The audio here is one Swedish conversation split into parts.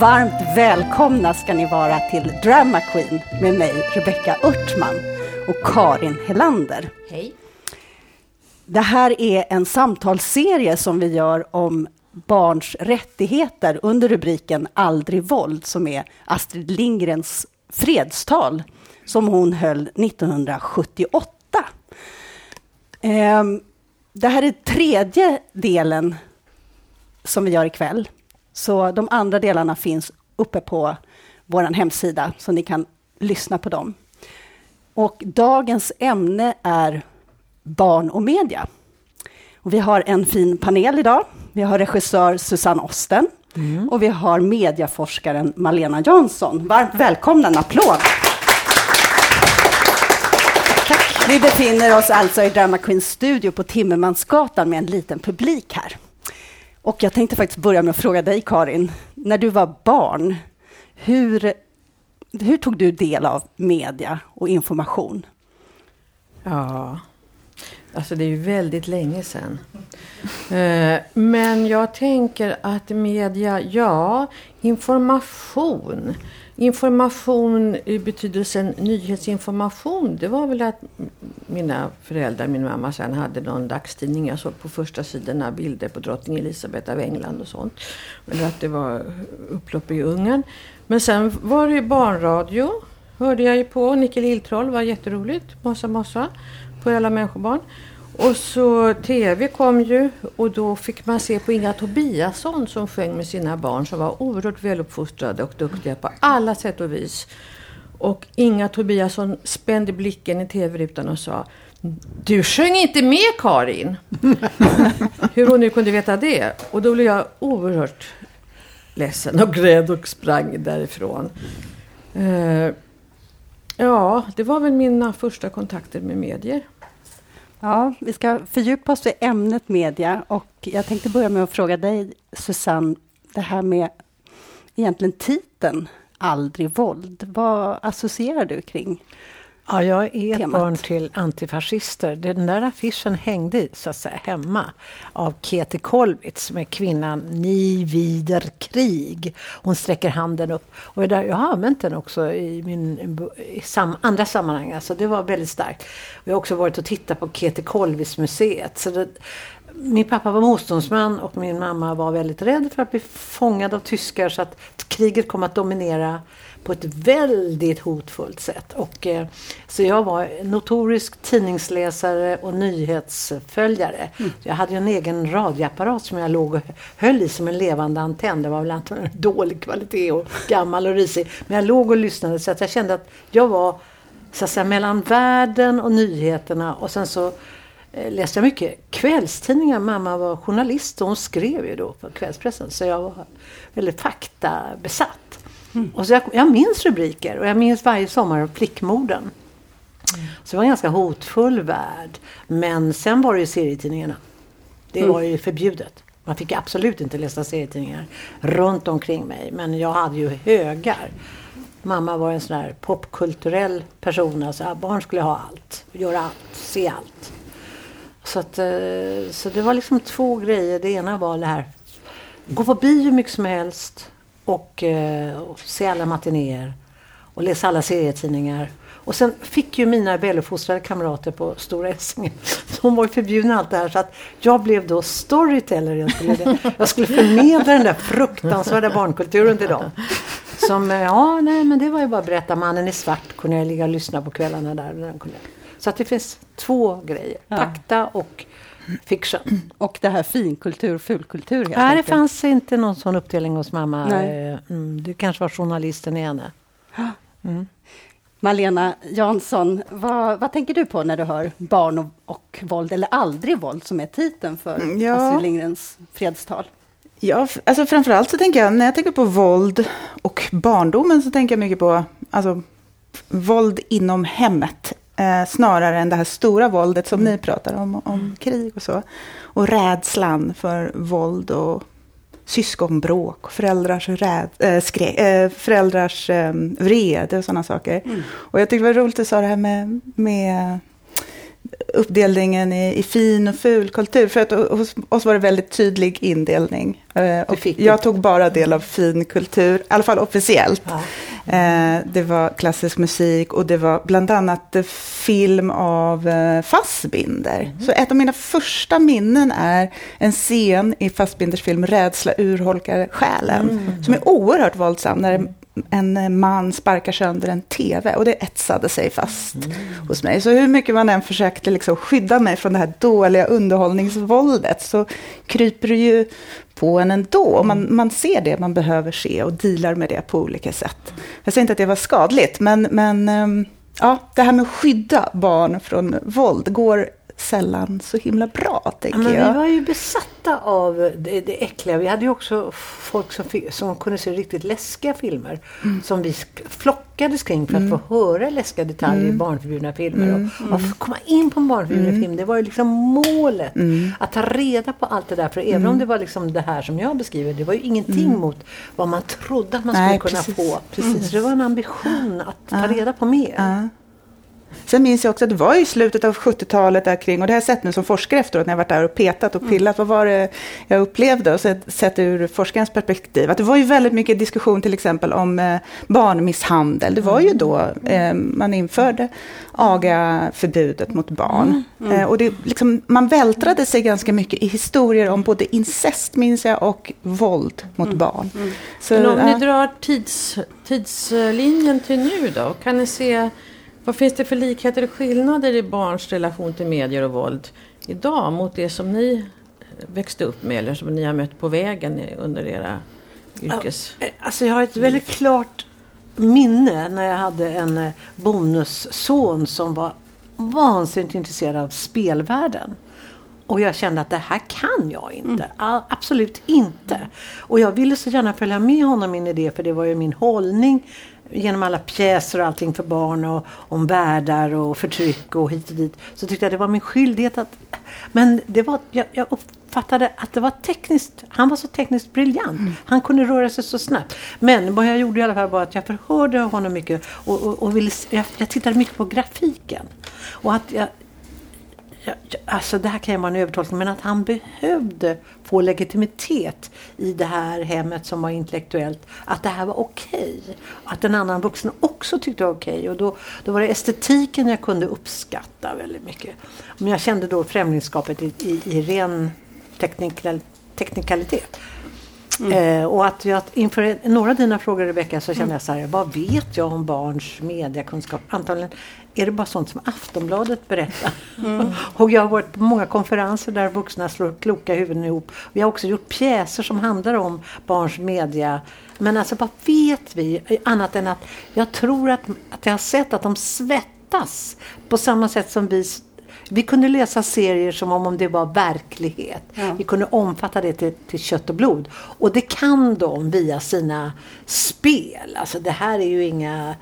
Varmt välkomna ska ni vara till Drama Queen med mig, Rebecka Örtman och Karin Helander. Hej. Det här är en samtalsserie som vi gör om barns rättigheter under rubriken Aldrig våld, som är Astrid Lindgrens fredstal som hon höll 1978. Ehm, det här är tredje delen som vi gör ikväll. Så de andra delarna finns uppe på vår hemsida, så ni kan lyssna på dem. Och dagens ämne är barn och media. Och vi har en fin panel idag. Vi har regissör Susanne Osten mm. och vi har mediaforskaren Malena Jansson. Varmt välkomna, en applåd! Tack. Vi befinner oss alltså i Drama Queens studio på Timmermansgatan med en liten publik här. Och jag tänkte faktiskt börja med att fråga dig, Karin. När du var barn, hur, hur tog du del av media och information? Ja, alltså det är ju väldigt länge sedan. Eh, men jag tänker att media, ja, information. Information i betydelsen nyhetsinformation, det var väl att mina föräldrar, min mamma sen hade någon dagstidning. Jag såg på första sidorna bilder på drottning Elisabeth av England och sånt. Eller att det var upplopp i Ungern. Men sen var det barnradio. Hörde jag ju på. Nicke Lilltroll var jätteroligt. Mossa Mossa. På alla människobarn. Och så tv kom ju och då fick man se på Inga Tobiasson som sjöng med sina barn som var oerhört väluppfostrade och duktiga på alla sätt och vis. Och Inga Tobiasson spände blicken i tv-rutan och sa Du sjöng inte med Karin! Hur hon nu kunde veta det. Och då blev jag oerhört ledsen och rädd och sprang därifrån. Uh, ja, det var väl mina första kontakter med medier. Ja, vi ska fördjupa oss i ämnet media och jag tänkte börja med att fråga dig, Susanne, det här med egentligen titeln Aldrig våld. Vad associerar du kring Ja, jag är ett barn till antifascister. Den där affischen hängde så att säga hemma av Kete Kollwitz är kvinnan Ni vider krig. Hon sträcker handen upp. Och jag har använt den också i, min, i sam, andra sammanhang. Alltså det var väldigt starkt. Jag har också varit och tittat på Kete Kollwitz museet. Så det, min pappa var motståndsman och min mamma var väldigt rädd för att bli fångad av tyskar så att kriget kom att dominera på ett väldigt hotfullt sätt. Och, eh, så jag var notorisk tidningsläsare och nyhetsföljare. Mm. Jag hade en egen radioapparat som jag låg och höll i som en levande antenn. Det var väl antagligen dålig kvalitet och gammal och risig. Men jag låg och lyssnade så att jag kände att jag var så att säga, mellan världen och nyheterna och sen så eh, läste jag mycket kvällstidningar. Mamma var journalist och hon skrev ju då på kvällspressen. Så jag var väldigt faktabesatt. Mm. Och så jag, jag minns rubriker och jag minns varje sommar flickmorden. Mm. Så det var en ganska hotfull värld. Men sen var det ju serietidningarna. Det mm. var ju förbjudet. Man fick absolut inte läsa serietidningar runt omkring mig. Men jag hade ju högar. Mamma var en sån där popkulturell person. Alltså, barn skulle ha allt, göra allt, se allt. Så, att, eh, så det var liksom två grejer. Det ena var det här, gå på bio mycket som helst och, eh, och se alla matinéer och läsa alla serietidningar. Och sen fick ju mina väluppfostrade kamrater på Stora Essingen, de var ju förbjudna allt det här så att jag blev då storyteller. Jag skulle, jag skulle förmedla den där fruktansvärda barnkulturen till dem. Som, eh, ja nej men det var ju bara att berätta, mannen i svart kunde jag ligga och lyssna på kvällarna där. Så att det finns två grejer, fakta och fiction. Och det här finkultur och fulkultur? Nej, enkelt. det fanns inte någon sån uppdelning hos mamma. Nej. Eh, mm, det kanske var journalisten i henne. Mm. Malena Jansson, vad, vad, tänker du på när du hör barn och, och våld, eller aldrig våld, som är titeln för mm, ja. Astrid Lindgrens fredstal? Ja, alltså framförallt så tänker jag, när jag tänker på våld och barndomen så tänker jag mycket på alltså, våld inom hemmet. Eh, snarare än det här stora våldet som mm. ni pratar om, om mm. krig och så. Och rädslan för våld och syskonbråk, föräldrars, räd, äh, skrä, äh, föräldrars äh, vrede och sådana saker. Mm. Och jag tycker det var roligt att du sa det här med, med uppdelningen i, i, fin och ful kultur. För att hos oss var det väldigt tydlig indelning. Och jag tog bara del av fin kultur, i alla fall officiellt. Ja. Eh, det var klassisk musik och det var bland annat film av eh, Fassbinder. Mm. Så ett av mina första minnen är en scen i Fassbinders film Rädsla urholkar själen. Mm. Som är oerhört våldsam. När en man sparkar sönder en tv och det etsade sig fast mm. hos mig. Så hur mycket man än försökte liksom skydda mig från det här dåliga underhållningsvåldet så kryper det ju på en ändå. Man, man ser det man behöver se och dealar med det på olika sätt. Jag säger inte att det var skadligt, men, men ehm, ja, det här med att skydda barn från våld går sällan så himla bra, tänker ja, men jag. Vi var ju besatta av det, det äckliga. Vi hade ju också folk som, som kunde se riktigt läskiga filmer. Mm. Som vi flockades kring för att mm. få höra läskiga detaljer mm. i barnförbjudna filmer. Mm. Och, och komma in på en barnförbjuden mm. film, det var ju liksom målet. Mm. Att ta reda på allt det där. För även om det var liksom det här som jag beskriver, det var ju ingenting mot vad man trodde att man skulle Nej, kunna precis. få. Precis. Så det var en ambition att ta reda på mer. Sen minns jag också att det var i slutet av 70-talet där kring, och det har jag sett nu som forskare efteråt när jag varit där och petat och pillat, mm. vad var det jag upplevde och sett, sett ur forskarens perspektiv. Att det var ju väldigt mycket diskussion till exempel om eh, barnmisshandel. Det var ju då eh, man införde agaförbudet mot barn. Mm. Mm. Eh, och det, liksom, man vältrade sig ganska mycket i historier om både incest, minns jag, och våld mot mm. barn. Mm. Så, Men om ni drar tids, tidslinjen till nu då, kan ni se vad finns det för likheter och skillnader i barns relation till medier och våld idag mot det som ni växte upp med eller som ni har mött på vägen under era yrkes... Alltså jag har ett väldigt klart minne när jag hade en eh, bonusson som var vansinnigt intresserad av spelvärlden. Och jag kände att det här kan jag inte. Mm. Absolut inte. Och jag ville så gärna följa med honom in i det för det var ju min hållning genom alla pjäser och allting för barn och om världar och förtryck och hit och dit. Så tyckte jag det var min skyldighet att... Men det var, jag, jag uppfattade att det var tekniskt, han var så tekniskt briljant. Mm. Han kunde röra sig så snabbt. Men vad jag gjorde i alla fall var att jag förhörde honom mycket och, och, och ville, jag, jag tittade mycket på grafiken. Och att jag, alltså det här kan ju vara en övertolkning, men att han behövde få legitimitet i det här hemmet som var intellektuellt. Att det här var okej. Okay. Att en annan vuxen också tyckte det var okej. Okay. Och då, då var det estetiken jag kunde uppskatta väldigt mycket. Men jag kände då främlingskapet i, i, i ren teknikal, teknikalitet. Mm. Eh, och att jag inför några av dina frågor Rebecka så kände mm. jag så här, vad vet jag om barns mediekunskap? Antagligen är det bara sånt som Aftonbladet berättar. Mm. och jag har varit på många konferenser där vuxna slår kloka huvuden ihop. Vi har också gjort pjäser som handlar om barns media. Men alltså vad vet vi annat än att jag tror att, att jag har sett att de svettas på samma sätt som vi vi kunde läsa serier som om det var verklighet. Ja. Vi kunde omfatta det till, till kött och blod. Och det kan de via sina spel. Alltså det här är ju inga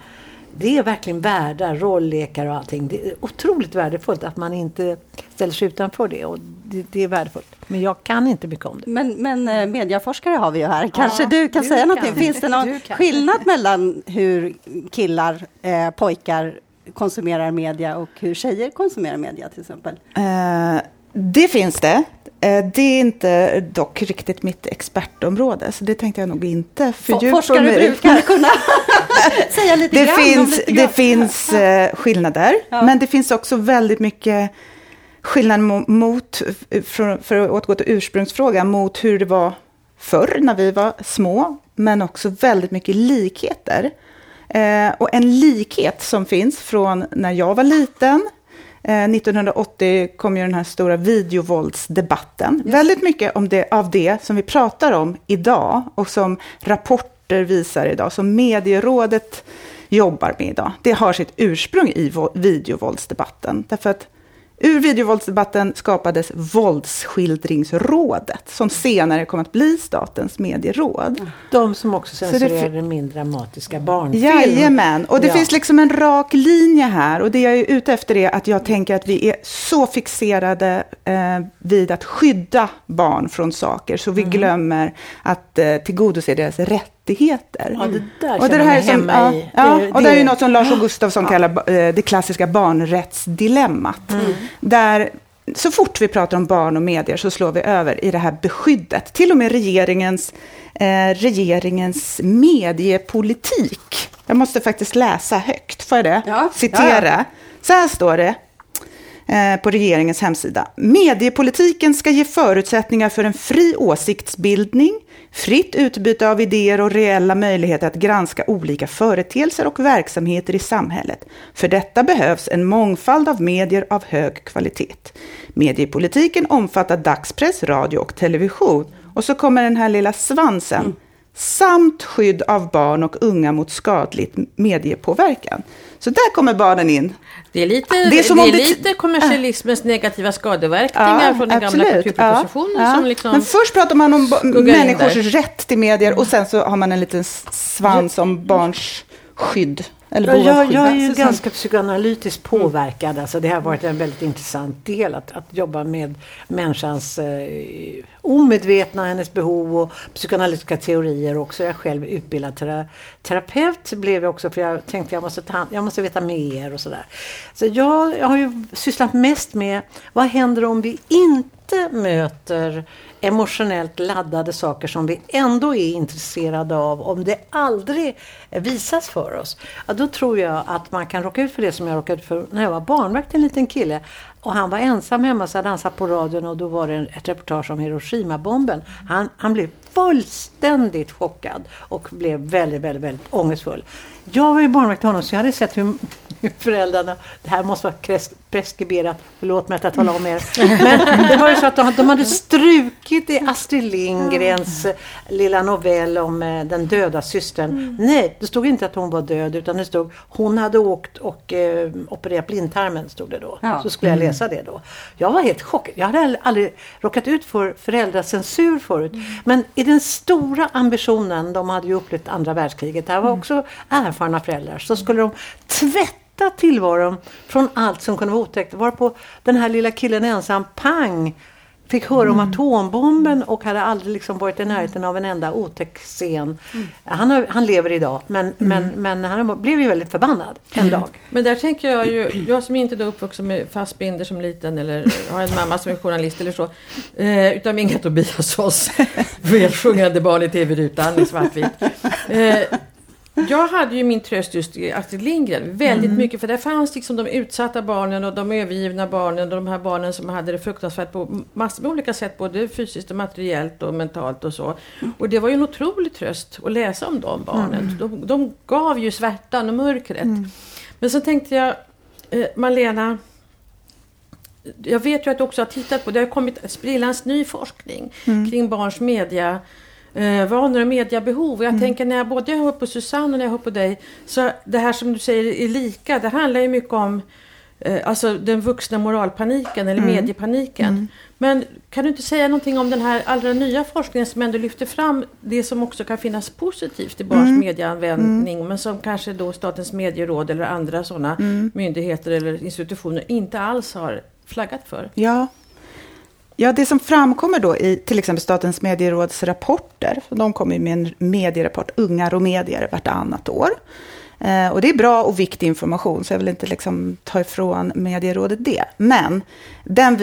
det är verkligen värda rolllekar och allting. Det är otroligt värdefullt att man inte ställer sig utanför det. Och det, det är värdefullt. Men jag kan inte mycket om det. Men, men eh, mediaforskare har vi ju här. Kanske ja, du kan du säga kan. någonting. Finns det någon skillnad mellan hur killar, eh, pojkar konsumerar media och hur tjejer konsumerar media till exempel? Uh, det finns det. Eh, det är inte dock riktigt mitt expertområde, så det tänkte jag nog inte fördjupa Forskare mig brukar kunna säga lite det grann finns, lite Det finns uh, skillnader, ja. men det finns också väldigt mycket skillnad mot, för, för att återgå till ursprungsfrågan, mot hur det var förr när vi var små, men också väldigt mycket likheter. Eh, och en likhet som finns från när jag var liten, eh, 1980 kom ju den här stora videovåldsdebatten. Yes. Väldigt mycket om det, av det som vi pratar om idag och som rapporter visar idag, som medierådet jobbar med idag. Det har sitt ursprung i videovåldsdebatten. Därför att Ur videovåldsdebatten skapades Våldsskildringsrådet, som senare kom att bli Statens medieråd. De som också censurerade min dramatiska barnfilm. Jajamän, och det ja. finns liksom en rak linje här. Och det jag är ute efter är att jag tänker att vi är så fixerade eh, vid att skydda barn från saker, så vi mm. glömmer att eh, tillgodose deras rätt rättigheter. Ja, det där och det, här som, hemma i. Ja, det, och det är ju något som Lars Gustafsson ja. kallar eh, det klassiska barnrättsdilemmat. Mm. Där så fort vi pratar om barn och medier så slår vi över i det här beskyddet. Till och med regeringens, eh, regeringens mediepolitik. Jag måste faktiskt läsa högt, får jag det? Ja. Citera. Ja. Så här står det Eh, på regeringens hemsida. Mediepolitiken ska ge förutsättningar för en fri åsiktsbildning, fritt utbyte av idéer och reella möjligheter att granska olika företeelser och verksamheter i samhället. För detta behövs en mångfald av medier av hög kvalitet. Mediepolitiken omfattar dagspress, radio och television. Och så kommer den här lilla svansen. Mm. Samt skydd av barn och unga mot skadligt mediepåverkan. Så där kommer barnen in. Det är lite, det är det är lite kommersialismens negativa skadeverkningar ja, från den absolut. gamla kulturpropositionen. Ja, ja. Liksom Men först pratar man om människors rätt till medier och sen så har man en liten svans om barns skydd. Eller ja, jag, jag är ju ganska psykoanalytiskt påverkad. Mm. Alltså det har varit en väldigt intressant del att, att jobba med människans eh, omedvetna, hennes behov och psykoanalytiska teorier också. Jag är själv utbildad tera, terapeut blev jag också för jag tänkte jag måste, ta, jag måste veta mer och sådär. Så jag, jag har ju sysslat mest med vad händer om vi inte möter emotionellt laddade saker som vi ändå är intresserade av, om det aldrig visas för oss, ja, då tror jag att man kan råka ut för det som jag råkade ut för när jag var barnvakt en liten kille. Och han var ensam hemma så hade han satt på radion och då var det ett reportage om Hiroshima-bomben. Han, han blev fullständigt chockad och blev väldigt, väldigt, väldigt ångestfull. Jag var ju barnvakt till honom så jag hade sett hur föräldrarna, det här måste vara preskriberat, förlåt mig att jag talar om er. Men det var ju så att de, de hade strukit i Astrid Lindgrens lilla novell om eh, den döda systern. Mm. Nej, det stod inte att hon var död utan det stod hon hade åkt och eh, opererat blindtarmen stod det då. Ja. Så skulle jag mm. Läsa det då. Jag var helt chockad. Jag hade aldrig råkat ut för föräldracensur förut. Mm. Men i den stora ambitionen, de hade ju upplevt andra världskriget, det här var mm. också erfarna föräldrar, så skulle de tvätta tillvaron från allt som kunde vara otäckt. Varpå den här lilla killen ensam, pang, fick höra mm. om atombomben och hade aldrig liksom varit i närheten av en enda otäck scen. Mm. Han, har, han lever idag, men, mm. men, men han blev ju väldigt förbannad en mm. dag. Men där tänker jag ju, jag som inte är uppvuxen med fastbinder som liten eller har en mamma som är journalist eller så, eh, utan Inga Tobiassons sjungande barn i tv-rutan i svartvit. Eh, jag hade ju min tröst just i Astrid Lindgren väldigt mm. mycket. För där fanns liksom de utsatta barnen och de övergivna barnen och de här barnen som hade det fruktansvärt på massor med olika sätt. Både fysiskt och materiellt och mentalt och så. Och det var ju en otrolig tröst att läsa om de barnen. Mm. De, de, gav ju svärtan och mörkret. Mm. Men så tänkte jag, eh, Malena, jag vet ju att du också har tittat på, det har kommit sprillans ny forskning mm. kring barns media eh, vanor och mediebehov. Och jag mm. tänker när jag både hör på Susanne och när jag hör på dig, så det här som du säger är lika, det handlar ju mycket om eh, alltså den vuxna moralpaniken eller mm. mediepaniken. Mm. Men kan du inte säga någonting om den här allra nya forskningen som ändå lyfter fram det som också kan finnas positivt i barns mm. medieanvändning mm. men som kanske då Statens medieråd eller andra sådana mm. myndigheter eller institutioner inte alls har flaggat för? Ja, Ja, det som framkommer då i till exempel Statens medieråds rapporter, de kommer med en medierapport, Ungar och medier, vartannat år. Eh, och det är bra och viktig information, så jag vill inte liksom ta ifrån medierådet det. Men den,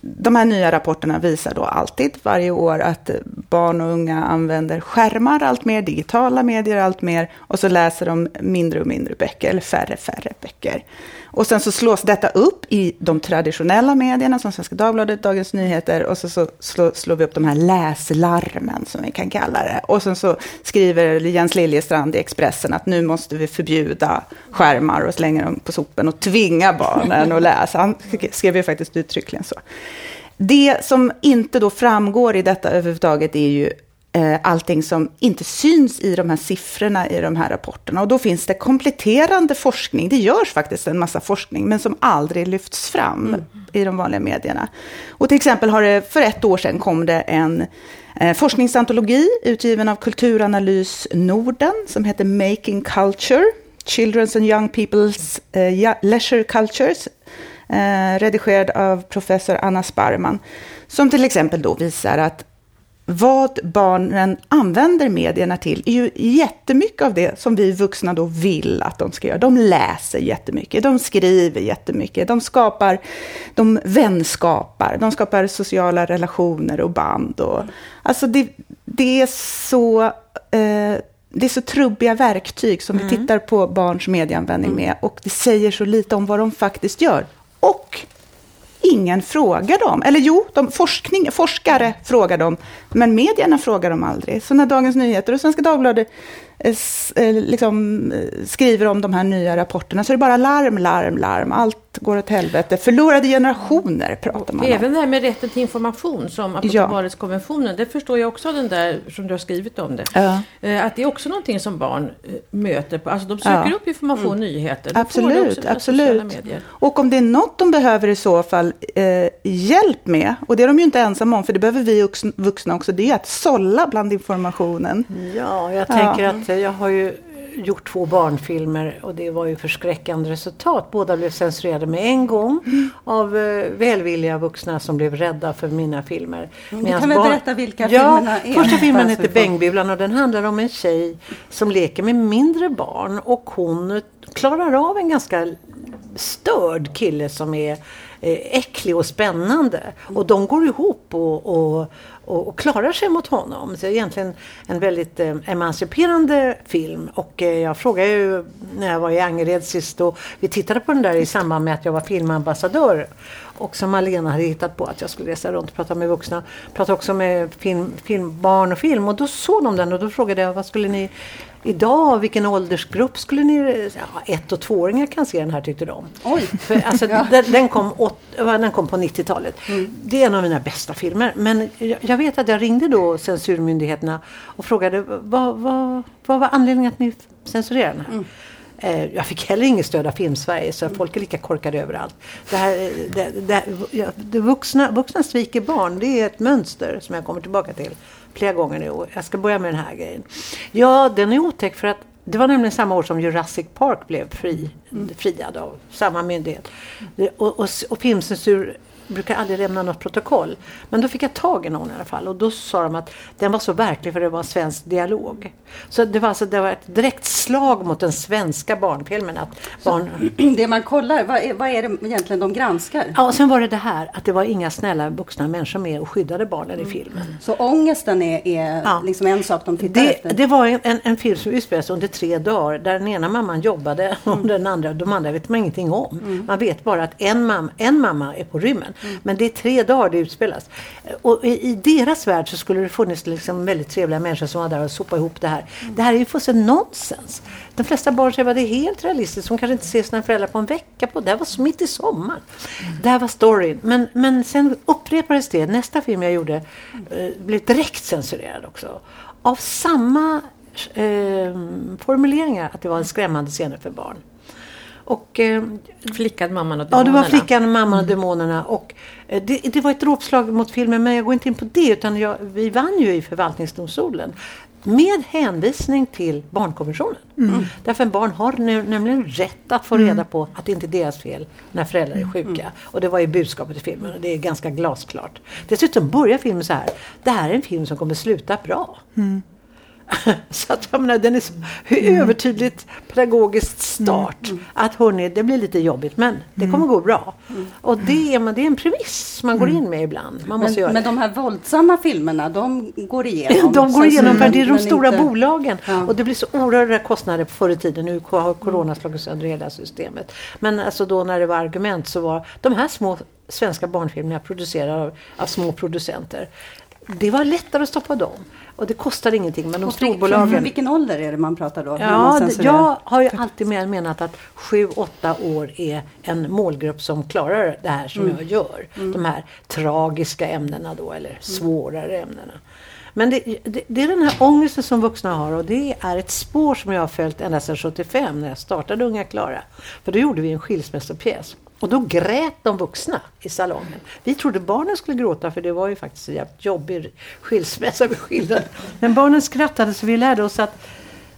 de här nya rapporterna visar då alltid, varje år, att barn och unga använder skärmar allt mer, digitala medier allt mer, och så läser de mindre och mindre böcker, eller färre färre böcker. Och sen så slås detta upp i de traditionella medierna, som Svenska Dagbladet, Dagens Nyheter, och så, så slår, slår vi upp de här läslarmen, som vi kan kalla det. Och sen så skriver Jens Liljestrand i Expressen att nu måste vi förbjuda skärmar och slänga dem på sopen och tvinga barnen att läsa. Han skrev ju faktiskt uttryckligen så. Det som inte då framgår i detta överhuvudtaget är ju eh, allting som inte syns i de här siffrorna i de här rapporterna. Och då finns det kompletterande forskning, det görs faktiskt en massa forskning, men som aldrig lyfts fram mm. i de vanliga medierna. Och till exempel har det, för ett år sedan kom det en Eh, forskningsantologi utgiven av Kulturanalys Norden, som heter Making Culture, Children's and Young People's uh, Leisure Cultures, uh, redigerad av professor Anna Sparman, som till exempel då visar att vad barnen använder medierna till är ju jättemycket av det som vi vuxna då vill att de ska göra. De läser jättemycket, de skriver jättemycket, de skapar, de vänskapar, de skapar sociala relationer och band. Och, alltså det, det är så... Eh, det är så trubbiga verktyg som mm. vi tittar på barns medieanvändning mm. med och det säger så lite om vad de faktiskt gör. Och ingen frågar dem. Eller jo, de forskning, forskare frågar dem, men medierna frågar dem aldrig. Så när Dagens Nyheter och Svenska Dagbladet liksom, eh, skriver om de här nya rapporterna så är det bara larm, larm, larm. Allt går åt helvete. Förlorade generationer pratar man om. Även det här med rätten till information som Apostobaretskonventionen. Ja. Det förstår jag också den där som du har skrivit om det. Ja. Att det är också någonting som barn möter. På. Alltså de söker ja. upp information, mm. nyheter. De absolut, absolut. Och om det är något de behöver i så fall eh, hjälp med. Och det är de ju inte ensamma om. För det behöver vi vuxna också. Det är att sålla bland informationen. Ja, jag tänker att jag har ju gjort två barnfilmer och det var ju förskräckande resultat. Båda blev censurerade med en gång mm. av uh, välvilliga vuxna som blev rädda för mina filmer. Mm, du kan väl barn... berätta vilka ja, filmerna är? Första filmen heter Bängbulan och den handlar om en tjej som leker med mindre barn och hon klarar av en ganska störd kille som är eh, äcklig och spännande. Och de går ihop och, och, och, och, klarar sig mot honom. Så det är egentligen en väldigt eh, emanciperande film. Och eh, jag frågade ju när jag var i Angered sist och vi tittade på den där i samband med att jag var filmambassadör. Och som Malena hade hittat på att jag skulle resa runt och prata med vuxna. Prata också med film, film, barn och film. Och då såg de den och då frågade jag vad skulle ni Idag, vilken åldersgrupp skulle ni... Ja, ett och tvååringar kan se den här tyckte de. Oj! För, alltså, ja. den, den, kom åt, den kom på 90-talet. Mm. Det är en av mina bästa filmer. Men jag, jag, vet att jag ringde då censurmyndigheterna och frågade vad, vad, vad var anledningen att ni censurerade den här? Mm. Eh, jag fick heller inget stöd av Filmsverige så folk är lika korkade överallt. Det, här, det, det, det vuxna, vuxna sviker barn, det är ett mönster som jag kommer tillbaka till flera gånger nu. Jag ska börja med den här grejen. Ja, den är otäck för att det var nämligen samma år som Jurassic Park blev fri, friad av samma myndighet. Och, och, och filmcensur brukar aldrig lämna något protokoll. Men då fick jag tag i någon i alla fall och då sa de att den var så verklig för det var en svensk dialog. Så det var alltså det var ett direkt slag mot den svenska barnfilmen. Att barn... Det man kollar, vad är, vad är det egentligen de granskar? Ja, och sen var det det här att det var inga snälla vuxna människor med och skyddade barnen mm. i filmen. Så ångesten är, är ja. liksom en sak de tittar det, efter? Det var en, en film som utspelades under tre dagar där den ena mamman jobbade och mm. den andra, de andra vet man ingenting om. Mm. Man vet bara att en, mam, en mamma är på rymmen. Mm. Men det är tre dagar det utspelas. Och i, i deras värld så skulle det funnits liksom väldigt trevliga människor som var där och sopade ihop det här. Mm. Det här är ju fullständigt nonsens. De flesta barn säger att det är helt realistiskt. De kanske inte ser sina föräldrar på en vecka. på. Det här var mitt i sommaren. Mm. Det här var storyn. Men, men sen upprepades det. Nästa film jag gjorde eh, blev direkt censurerad också. Av samma eh, formuleringar. Att det var en skrämmande scener för barn. Och, eh, flickan, mamman och demonerna. Ja, det var Flickan, mamman och mm. demonerna. Och, eh, det, det, var ett dråpslag mot filmen, men jag går inte in på det. Utan jag, vi vann ju i förvaltningsdomstolen. Med hänvisning till barnkonventionen. Mm. Därför att barn har nämligen rätt att få reda mm. på att det inte är deras fel när föräldrar är sjuka. Mm. Och det var ju budskapet i filmen och det är ganska glasklart. Dessutom börjar filmen så här. Det här är en film som kommer sluta bra. Mm. så att jag menar, den är så mm. övertydligt pedagogiskt start. Mm. Att hörni, det blir lite jobbigt men det kommer gå bra. Mm. Och det är, det är en premiss man går mm. in med ibland. Man måste men, göra men de här våldsamma filmerna, de går igenom? de går igenom för det är de stora inte... bolagen. Ja. Och det blir så oerhörda kostnader förr i tiden. Nu har corona slagit sönder hela systemet. Men alltså då när det var argument så var de här små svenska barnfilmerna producerade av, av små producenter. Det var lättare att stoppa dem. Och det kostar ingenting. Men de storbolagen... Vilken ålder är det man pratar då? Ja, jag har ju alltid menat att 7-8 år är en målgrupp som klarar det här som mm. jag gör. Mm. De här tragiska ämnena då, eller mm. svårare ämnena. Men det, det, det, är den här ångesten som vuxna har och det är ett spår som jag har följt ända sedan 75 när jag startade Unga Klara. För då gjorde vi en skilsmässopjäs. Och då grät de vuxna i salongen. Vi trodde barnen skulle gråta för det var ju faktiskt en jävligt jobbig skilsmässa vi skildrade. Men barnen skrattade så vi lärde oss att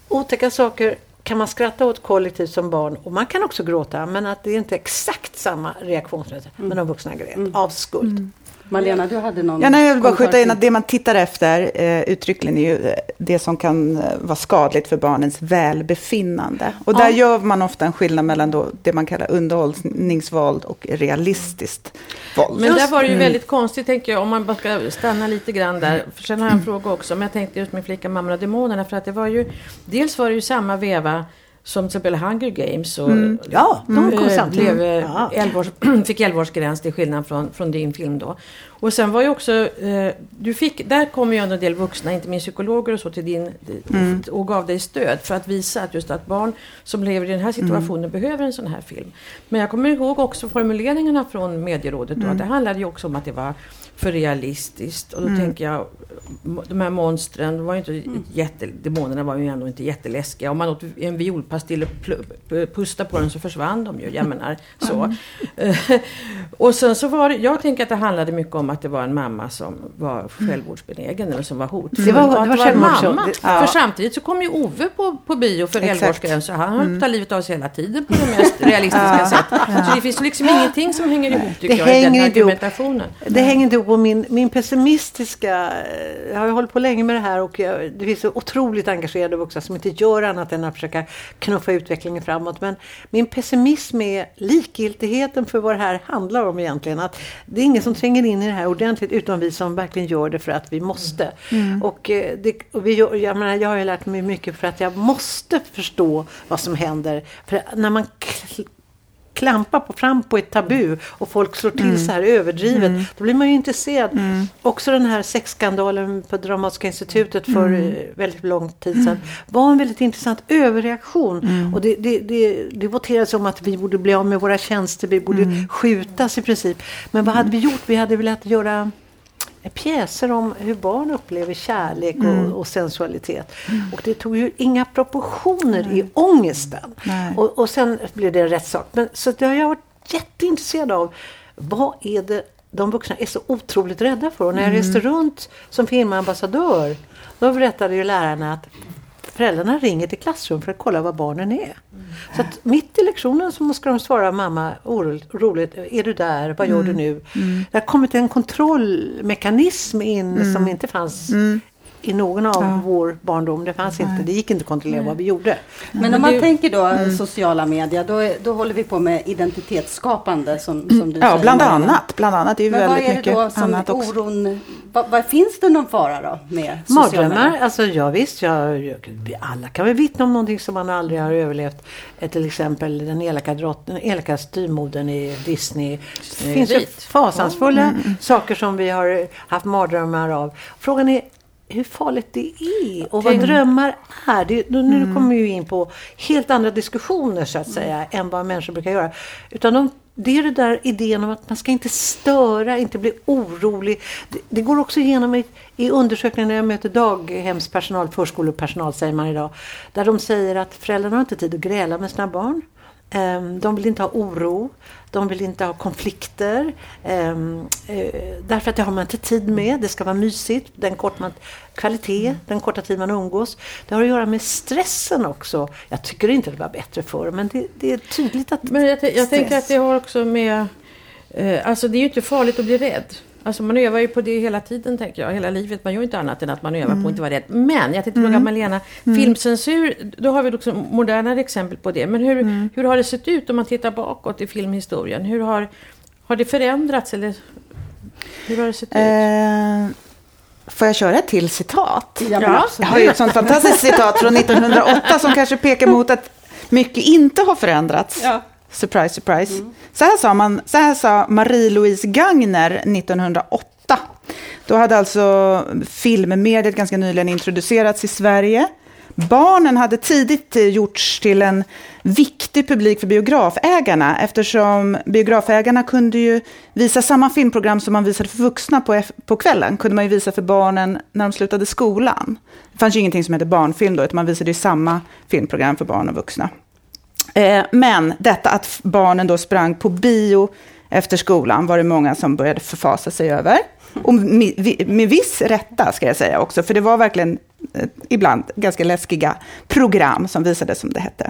otäcka saker kan man skratta åt kollektivt som barn och man kan också gråta men att det är inte exakt samma reaktionsmönster. Mm. Men de vuxna grät mm. av skuld. Mm. Malena, du hade någon Ja, nej, jag vill bara skjuta in att det man tittar efter eh, uttryckligen är ju eh, det som kan eh, vara skadligt för barnens välbefinnande. Och där ja. gör man ofta en skillnad mellan då det man kallar underhållningsvåld och realistiskt våld. Men där var det ju mm. väldigt konstigt, tänker jag, om man bara ska stanna lite grann där. För sen har jag en fråga också, men jag tänkte just med flickan, mamman och demonerna, för att det var ju, dels var det ju samma veva som till exempel Hunger Games. Och, mm. Ja, de kom äh, blev, ja. 11 års, fick 11-årsgräns till skillnad från, från din film då. Och sen var ju också, eh, du fick, där kom ju en del vuxna, inte minst psykologer och så, till din, mm. och gav dig stöd för att visa att just att barn som lever i den här situationen mm. behöver en sån här film. Men jag kommer ihåg också formuleringarna från medierådet då, att det handlade ju också om att det var för realistiskt. Och då mm. tänker jag, de här monstren var inte mm. jätte, demonerna var ju ändå inte jätteläskiga. Om man åt en violpastill och pustade på den så försvann de ju. Jag menar så. Mm. och sen så var det, jag tänker att det handlade mycket om att det var en mamma som var självmordsbenägen eller som var hotfull. Det var, det var, det var mamma. Ja. För samtidigt så kom ju Ove på, på bio för 11-årsgräns och han mm. att livet av sig hela tiden på det mest realistiska ja. sätt. Så det finns liksom ingenting som hänger ihop tycker det jag i den argumentationen. Det hänger inte ihop min, min pessimistiska, jag har hållit på länge med det här och jag, det finns så otroligt engagerade vuxna som inte gör annat än att försöka knuffa utvecklingen framåt. Men min pessimism är likgiltigheten för vad det här handlar om egentligen. Att det är ingen som tränger in i det här ordentligt utom vi som verkligen gör det för att vi måste. Mm. Och, eh, det, och vi, jag, menar, jag har ju lärt mig mycket för att jag måste förstå vad som händer. För när man klampa på, fram på ett tabu och folk slår till mm. så här överdrivet. Mm. Då blir man ju intresserad. Mm. Också den här sexskandalen på Dramatiska institutet för mm. Väldigt lång tid sedan var en väldigt intressant överreaktion. Mm. Och det, det, det, det voterades om att vi borde bli av med våra tjänster, vi borde mm. skjutas i princip. Men vad hade vi gjort? Vi hade velat göra pjäser om hur barn upplever kärlek och, mm. och sensualitet. Mm. Och det tog ju inga proportioner Nej. i ångesten. Och, och sen blev det en rättssak. Men, så det har jag varit jätteintresserad av. Vad är det de vuxna är så otroligt rädda för? Och när jag mm. reste runt som filmambassadör då berättade ju lärarna att föräldrarna ringer till klassrum för att kolla var barnen är. Mm. Så att mitt i lektionen så ska de svara mamma oroligt, är du där, vad gör mm. du nu? Mm. Det har kommit en kontrollmekanism in mm. som inte fanns mm i någon av ja. vår barndom. Det fanns inte, det gick inte att kontrollera Nej. vad vi gjorde. Men om man det, tänker då mm. sociala medier, då, då håller vi på med identitetsskapande som, som du ja, säger. bland annat. Bland annat. Det är ju Men väldigt mycket vad är det då som annat oron, vad, vad, finns det någon fara då med Mardrömmar, alltså ja visst, jag, jag, alla kan väl vittna om någonting som man aldrig har överlevt. Eh, till exempel den elaka, drotten, elaka styrmodern i Disney. Det finns ju fasansfulla mm. saker som vi har haft mardrömmar av. Frågan är, hur farligt det är och vad drömmar är. Det, nu mm. kommer vi in på helt andra diskussioner så att säga mm. än vad människor brukar göra. Utan de, det är det där idén om att man ska inte störa, inte bli orolig. Det, det går också igenom i, i undersökningar när jag möter daghemspersonal, förskolepersonal säger man idag. Där de säger att föräldrarna har inte tid att gräla med sina barn. Ehm, de vill inte ha oro, de vill inte ha konflikter. Ehm, eh, därför att det har man inte tid med. Det ska vara mysigt, den kort man, kvalitet, mm. den korta tid man umgås. Det har att göra med stressen också. Jag tycker inte det var bättre förr, men det, det är tydligt att Men jag, jag tänker att det har också med... Eh, alltså det är ju inte farligt att bli rädd. Alltså man övar ju på det hela tiden, tänker jag. Hela livet. Man gör inte annat än att man övar mm. på att inte vara rädd. Men jag tänkte fråga mm. Malena. Mm. Filmcensur, då har vi också modernare exempel på det. Men hur, mm. hur har det sett ut om man tittar bakåt i filmhistorien? Hur har, har det förändrats eller hur har det sett ut? Eh, får jag köra ett till citat? Ja, jag har ju ett sånt fantastiskt citat från 1908 som kanske pekar mot att mycket inte har förändrats. Ja. Surprise, surprise. Mm. Så, här sa man, så här sa Marie-Louise Gagner 1908. Då hade alltså filmmediet ganska nyligen introducerats i Sverige. Barnen hade tidigt gjorts till en viktig publik för biografägarna eftersom biografägarna kunde ju visa samma filmprogram som man visade för vuxna på, på kvällen. kunde man ju visa för barnen när de slutade skolan. Det fanns ju ingenting som hette barnfilm då, utan man visade ju samma filmprogram för barn och vuxna. Eh, men detta att barnen då sprang på bio efter skolan var det många som började förfasa sig över. Och med, med viss rätta, ska jag säga också, för det var verkligen eh, ibland ganska läskiga program som visades som det hette.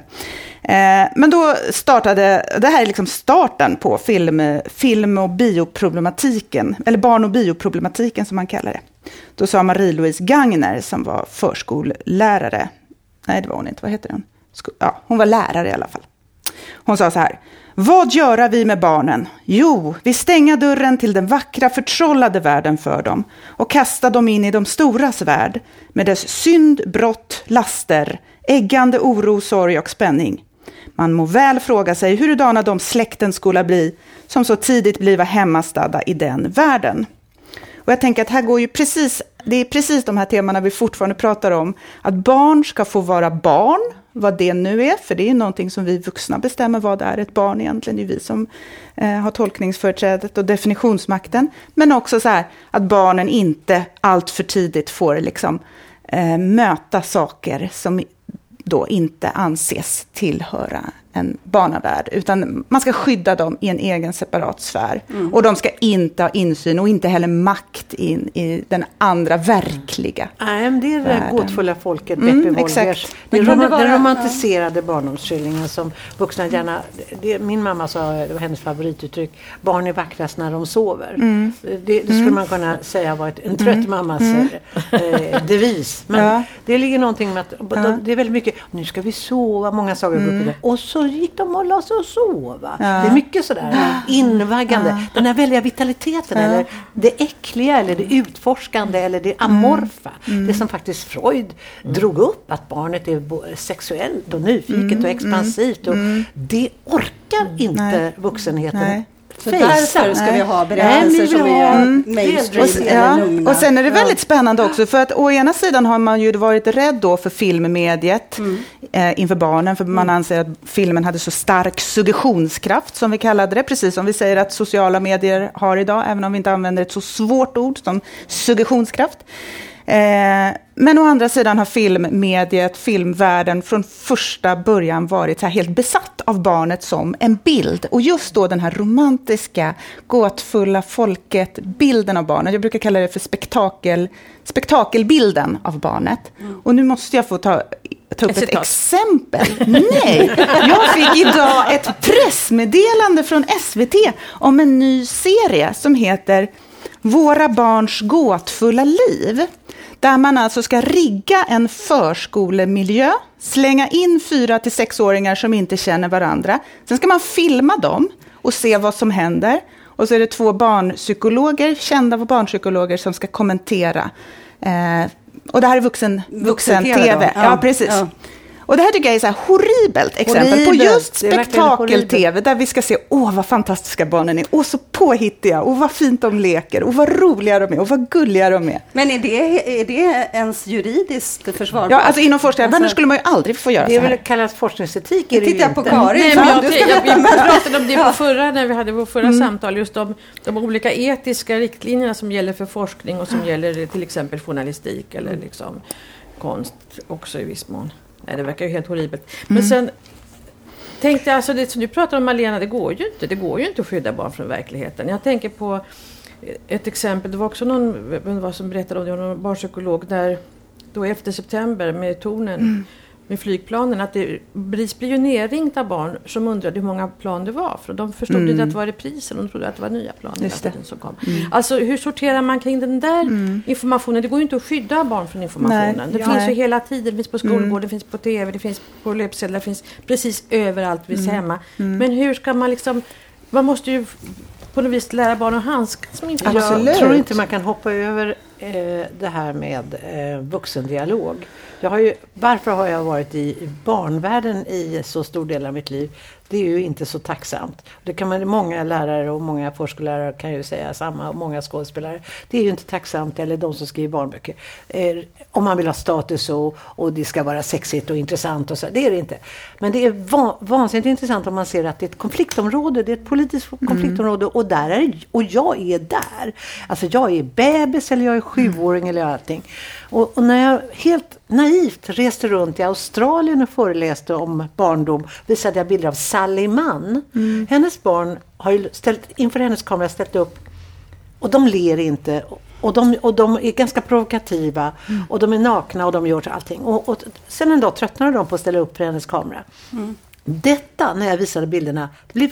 Eh, men då startade, det här är liksom starten på film, film och bioproblematiken, eller barn och bioproblematiken som man kallar det. Då sa Marie-Louise Gagner, som var förskollärare, nej det var hon inte, vad heter hon? Ja, hon var lärare i alla fall. Hon sa så här, vad göra vi med barnen? Jo, vi stänga dörren till den vackra förtrollade världen för dem och kasta dem in i de storas värld med dess synd, brott, laster, äggande oro, sorg och spänning. Man må väl fråga sig hurudana de släkten skola bli som så tidigt bliva hemmastadda i den världen. Och jag tänker att här går ju precis, det är precis de här temana vi fortfarande pratar om. Att barn ska få vara barn, vad det nu är, för det är någonting som vi vuxna bestämmer vad det är ett barn egentligen. Det är vi som eh, har tolkningsföreträdet och definitionsmakten. Men också så här att barnen inte allt för tidigt får liksom, eh, möta saker som då inte anses tillhöra en barnavärld, utan man ska skydda dem i en egen separat sfär. Mm. Och de ska inte ha insyn och inte heller makt in i den andra verkliga Nej, men det är det gåtfulla folket, mm, Beppe Wolgers. Den, rom vara, den romantiserade ja. barndomsskildringen som vuxna gärna... Det, min mamma sa, det var hennes favorituttryck, barn är vackrast när de sover. Mm. Det, det, skulle mm. man kunna säga var en trött mm. mammas mm. eh, devis. Men ja. det ligger någonting med att ja. det är väldigt mycket, nu ska vi sova, många sagor mm. och så så gick de och la sig och sova. Ja. Det är mycket sådär invaggande. Ja. Den här väldiga vitaliteten ja. eller det äckliga eller det utforskande eller det amorfa. Mm. Det som faktiskt Freud mm. drog upp att barnet är sexuellt och nyfiket mm. och expansivt. Och mm. Det orkar inte vuxenheten Nej. Så därför ska vi ha berättelser som är mm. mainstream och, ja. lugna. Och sen är det väldigt spännande också, för att å ena sidan har man ju varit rädd då för filmmediet mm. eh, inför barnen, för man mm. anser att filmen hade så stark suggestionskraft, som vi kallade det, precis som vi säger att sociala medier har idag, även om vi inte använder ett så svårt ord som suggestionskraft. Eh, men å andra sidan har filmmediet, filmvärlden från första början varit så helt besatt av barnet som en bild. Och just då den här romantiska, gåtfulla folket, bilden av barnet. Jag brukar kalla det för spektakel, spektakelbilden av barnet. Mm. Och nu måste jag få ta, ta upp ett, ett exempel. Nej, jag fick idag ett pressmeddelande från SVT om en ny serie som heter Våra barns gåtfulla liv. Där man alltså ska rigga en förskolemiljö, slänga in fyra till sexåringar som inte känner varandra. Sen ska man filma dem och se vad som händer. Och så är det två barnpsykologer, kända barnpsykologer, som ska kommentera. Eh, och det här är vuxen, vuxen, vuxen TV. Ja, ja, precis. Ja. Och det här tycker jag är så här horribelt exempel horribelt. på just spektakel-tv, där vi ska se, åh vad fantastiska barnen är, åh så påhittiga, och vad fint de leker, och vad roliga de är, och vad gulliga de är. Men är det, är det ens juridiskt försvarbart? Ja, alltså inom forskarvärlden alltså, skulle man ju aldrig få göra det så här. Det är väl kallat forskningsetik, är det Titta på Karin. Nej, men jag, jag, jag, jag pratade om det på förra, när vi hade vårt förra mm. samtal, just om de olika etiska riktlinjerna som gäller för forskning och som gäller till exempel journalistik eller liksom konst också i viss mån. Nej, det verkar ju helt horribelt. Men mm. sen tänkte jag, alltså det som du pratar om Malena, det går ju inte. Det går ju inte att skydda barn från verkligheten. Jag tänker på ett exempel, det var också någon vem var som berättade om det, någon barnpsykolog där då efter september med tornen mm med flygplanen att det, BRIS blir ju nerringt av barn som undrade hur många plan det var. För de förstod mm. inte att det var reprisen, de trodde att det var nya plan som kom. Mm. Alltså hur sorterar man kring den där mm. informationen? Det går ju inte att skydda barn från informationen. Nej, det ja, finns nej. ju hela tiden, det finns på skolgården, mm. det finns på TV, det finns på löpsedlar, det finns precis överallt vi ser mm. hemma. Mm. Men hur ska man liksom, man måste ju på något vis lära barn att handskas med information. Jag tror inte man kan hoppa över eh, det här med eh, vuxendialog. Jag har ju, varför har jag varit i barnvärlden i så stor del av mitt liv? Det är ju inte så tacksamt. Det kan man, många lärare och många förskollärare kan ju säga samma, och många skådespelare. Det är ju inte tacksamt, eller de som skriver barnböcker. Eh, om man vill ha status och, och det ska vara sexigt och intressant och så. Det är det inte. Men det är van, vansinnigt intressant om man ser att det är ett konfliktområde. Det är ett politiskt mm. konfliktområde och, där är, och jag är där. Alltså jag är bebis eller jag är sjuåring mm. eller allting. Och, och, när jag helt naivt reste runt i Australien och föreläste om barndom visade jag bilder av Sally Mann. Mm. Hennes barn har ju ställt, inför hennes kamera ställt upp Och de ler inte. Och de, och de är ganska provokativa. Mm. Och de är nakna och de gör allting. Och, och sen en dag tröttnade de på att ställa upp för hennes kamera. Mm. Detta, när jag visade bilderna, blev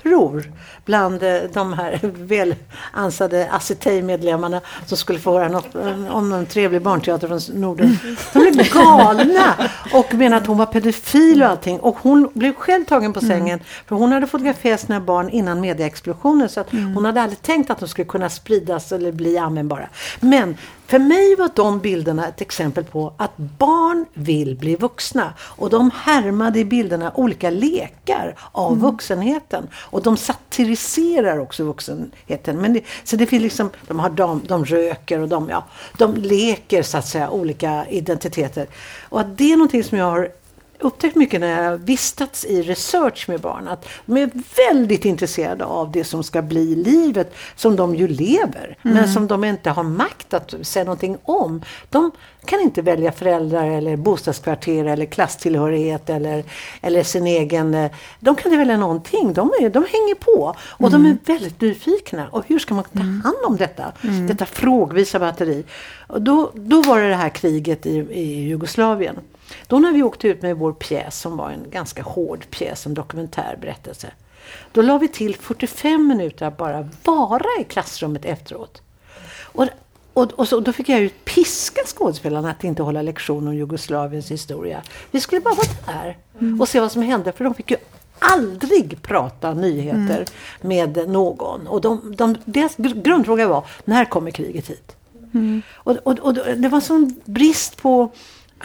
uppror bland eh, de här väl ansade Acetei-medlemmarna som skulle få höra något eh, om en trevlig barnteater från Norden. De blev galna och menade att hon var pedofil och allting. Och hon blev själv tagen på sängen mm. för hon hade fotograferat sina barn innan mediaexplosionen så att mm. hon hade aldrig tänkt att de skulle kunna spridas eller bli användbara. Men för mig var de bilderna ett exempel på att barn vill bli vuxna. Och de härmade i bilderna olika lekar av mm. vuxenheten. Och de satiriserar också vuxenheten. Men det, så det finns liksom, de, har de, de röker och de, ja, de leker så att säga olika identiteter. Och att det är någonting som jag har upptäckt mycket när jag vistats i research med barn att de är väldigt intresserade av det som ska bli livet som de ju lever mm. men som de inte har makt att säga någonting om. De kan inte välja föräldrar eller bostadskvarter eller klasstillhörighet eller, eller sin egen... Eh, de kan inte välja någonting. De, är, de hänger på och mm. de är mm. väldigt nyfikna. Och hur ska man ta mm. hand om detta? Mm. Detta frågvisa batteri. Och då, då var det det här kriget i, i Jugoslavien. Då när vi åkte ut med vår pjäs som var en ganska hård pjäs, en dokumentär berättelse. Då la vi till 45 minuter att bara vara i klassrummet efteråt. Och, och, och så, då fick jag ju piska skådespelarna att inte hålla lektion om Jugoslaviens historia. Vi skulle bara vara där och se vad som hände, för de fick ju aldrig prata nyheter mm. med någon. Och de, de, deras grundfråga var, när kommer kriget hit? Mm. Och, och, och, det var sån brist på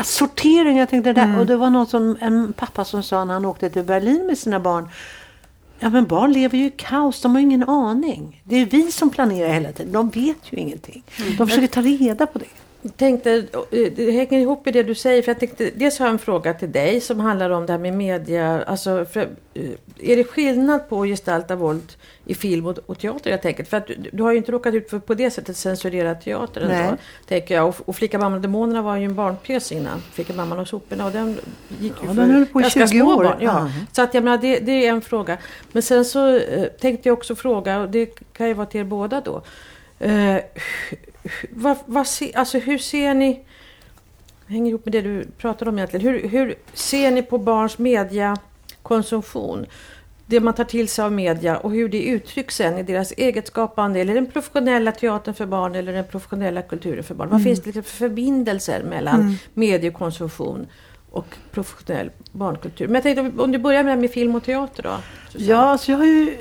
sortering, jag tänkte där, mm. och det var någon som, en pappa som sa när han åkte till Berlin med sina barn. Ja men barn lever ju i kaos, de har ingen aning. Det är vi som planerar hela tiden, de vet ju ingenting. Mm. De försöker ta reda på det. Tänkte, det hänger ihop i det du säger. För jag tänkte, dels har jag en fråga till dig som handlar om det här med media. Alltså, för, eh, är det skillnad på att gestalta våld i film och, och teater helt enkelt? För att du, du har ju inte råkat ut för på det sättet censurera teatern. Nej. tänker jag. Och, och Flicka, mamman och demonerna var ju en barnpjäs innan. Flicka, mamman och soporna. Och den gick ju ja, för den höll på i 20 år. Barn. Ja. Mm. Så att jag menar, det, det, är en fråga. Men sen så eh, tänkte jag också fråga, och det kan ju vara till er båda då. Eh, vad, vad se, alltså hur ser ni, hänger ihop med det du pratade om egentligen, hur, hur ser ni på barns mediakonsumtion? Det man tar till sig av media och hur det uttrycks sen i deras eget skapande, eller den professionella teatern för barn eller den professionella kulturen för barn. Mm. Vad finns det för förbindelser mellan mm. mediekonsumtion och professionell barnkultur? Men jag tänkte om du börjar med, med film och teater då? Susanne. Ja, alltså jag har ju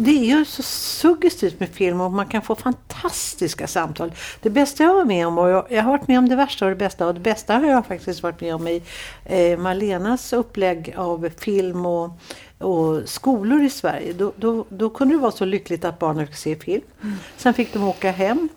det är ju så suggestivt med film och man kan få fantastiska samtal. Det bästa jag var med om, och jag, jag har varit med om det värsta och det bästa och det bästa har jag faktiskt varit med om i eh, Malenas upplägg av film och, och skolor i Sverige. Då, då, då, kunde det vara så lyckligt att barnen fick se film. Mm. Sen fick de åka hem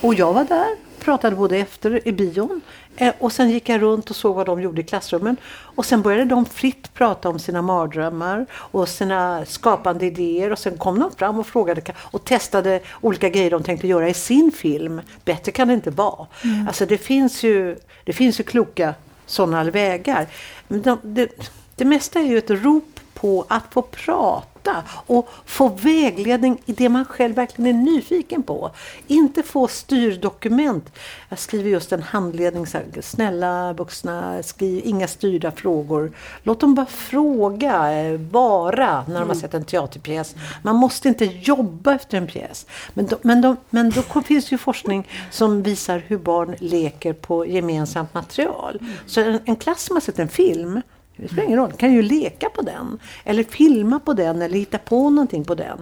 och jag var där pratade både efter i bion eh, och sen gick jag runt och såg vad de gjorde i klassrummen. Och sen började de fritt prata om sina mardrömmar och sina skapande idéer. Och sen kom de fram och frågade och testade olika grejer de tänkte göra i sin film. Bättre kan det inte vara. Mm. Alltså det finns ju, det finns ju kloka sådana vägar. Men de, det, det mesta är ju ett rop på att få prata prata och få vägledning i det man själv verkligen är nyfiken på. Inte få styrdokument. Jag skriver just en handledning. Så här, snälla vuxna, skriv inga styrda frågor. Låt dem bara fråga, eh, vara, när de har sett en teaterpjäs. Man måste inte jobba efter en pjäs. Men då, men då, men då finns ju forskning som visar hur barn leker på gemensamt material. Så en, en klass som har sett en film det spelar ingen roll, kan ju leka på den. Eller filma på den eller hitta på någonting på den.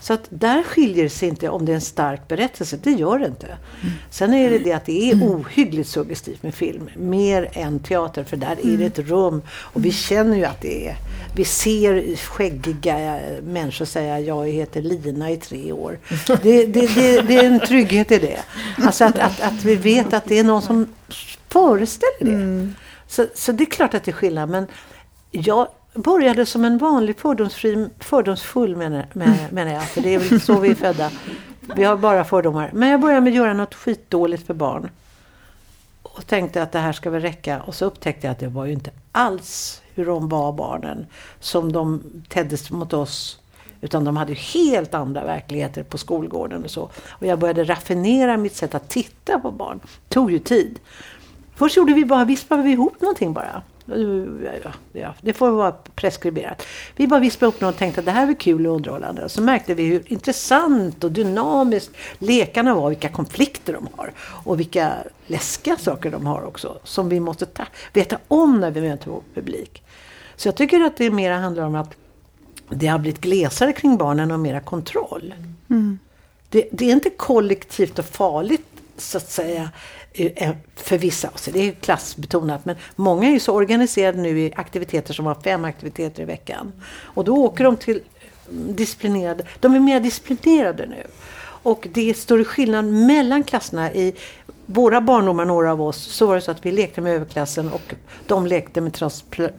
Så att där skiljer det sig inte om det är en stark berättelse, det gör det inte. Mm. Sen är det det att det är ohyggligt suggestivt med film, mer än teater, för där är det ett rum och vi känner ju att det är vi ser skäggiga människor säga jag heter Lina i tre år. Det, det, det, det är en trygghet i det. Alltså att, att, att, vi vet att det är någon som föreställer det. Mm. Mm. Så, så det är klart att det är skillnad. Men jag började som en vanlig fördomsfri, fördomsfull menar, menar jag. För det är väl så vi är födda. Vi har bara fördomar. Men jag började med att göra något skitdåligt för barn. Och tänkte att det här ska väl räcka. Och så upptäckte jag att det var ju inte alls hur de var barnen. Som de teddes mot oss Utan de hade helt andra verkligheter på skolgården och så. Och jag började raffinera mitt sätt att titta på barn. Det tog ju tid. Först gjorde vi bara, vispade vi ihop någonting bara. Ja, det får vara preskriberat. Vi bara vispade ihop något och tänkte att det här är kul och underhållande. Så märkte vi hur intressant och dynamiskt lekarna var, vilka konflikter de har och vilka läskiga saker de har också. Som vi måste ta, veta om när vi möter vår publik. Så jag tycker att det mer handlar om att det har blivit glesare kring barnen och mera kontroll. Mm. Det, det, är inte kollektivt och farligt så att säga för vissa. så det är klassbetonat men många är ju så organiserade nu i aktiviteter som har fem aktiviteter i veckan. Och då åker de till disciplinerade, de är mer disciplinerade nu. Och det är större skillnad mellan klasserna. I våra barndomar, några av oss, så var det så att vi lekte med överklassen och de lekte med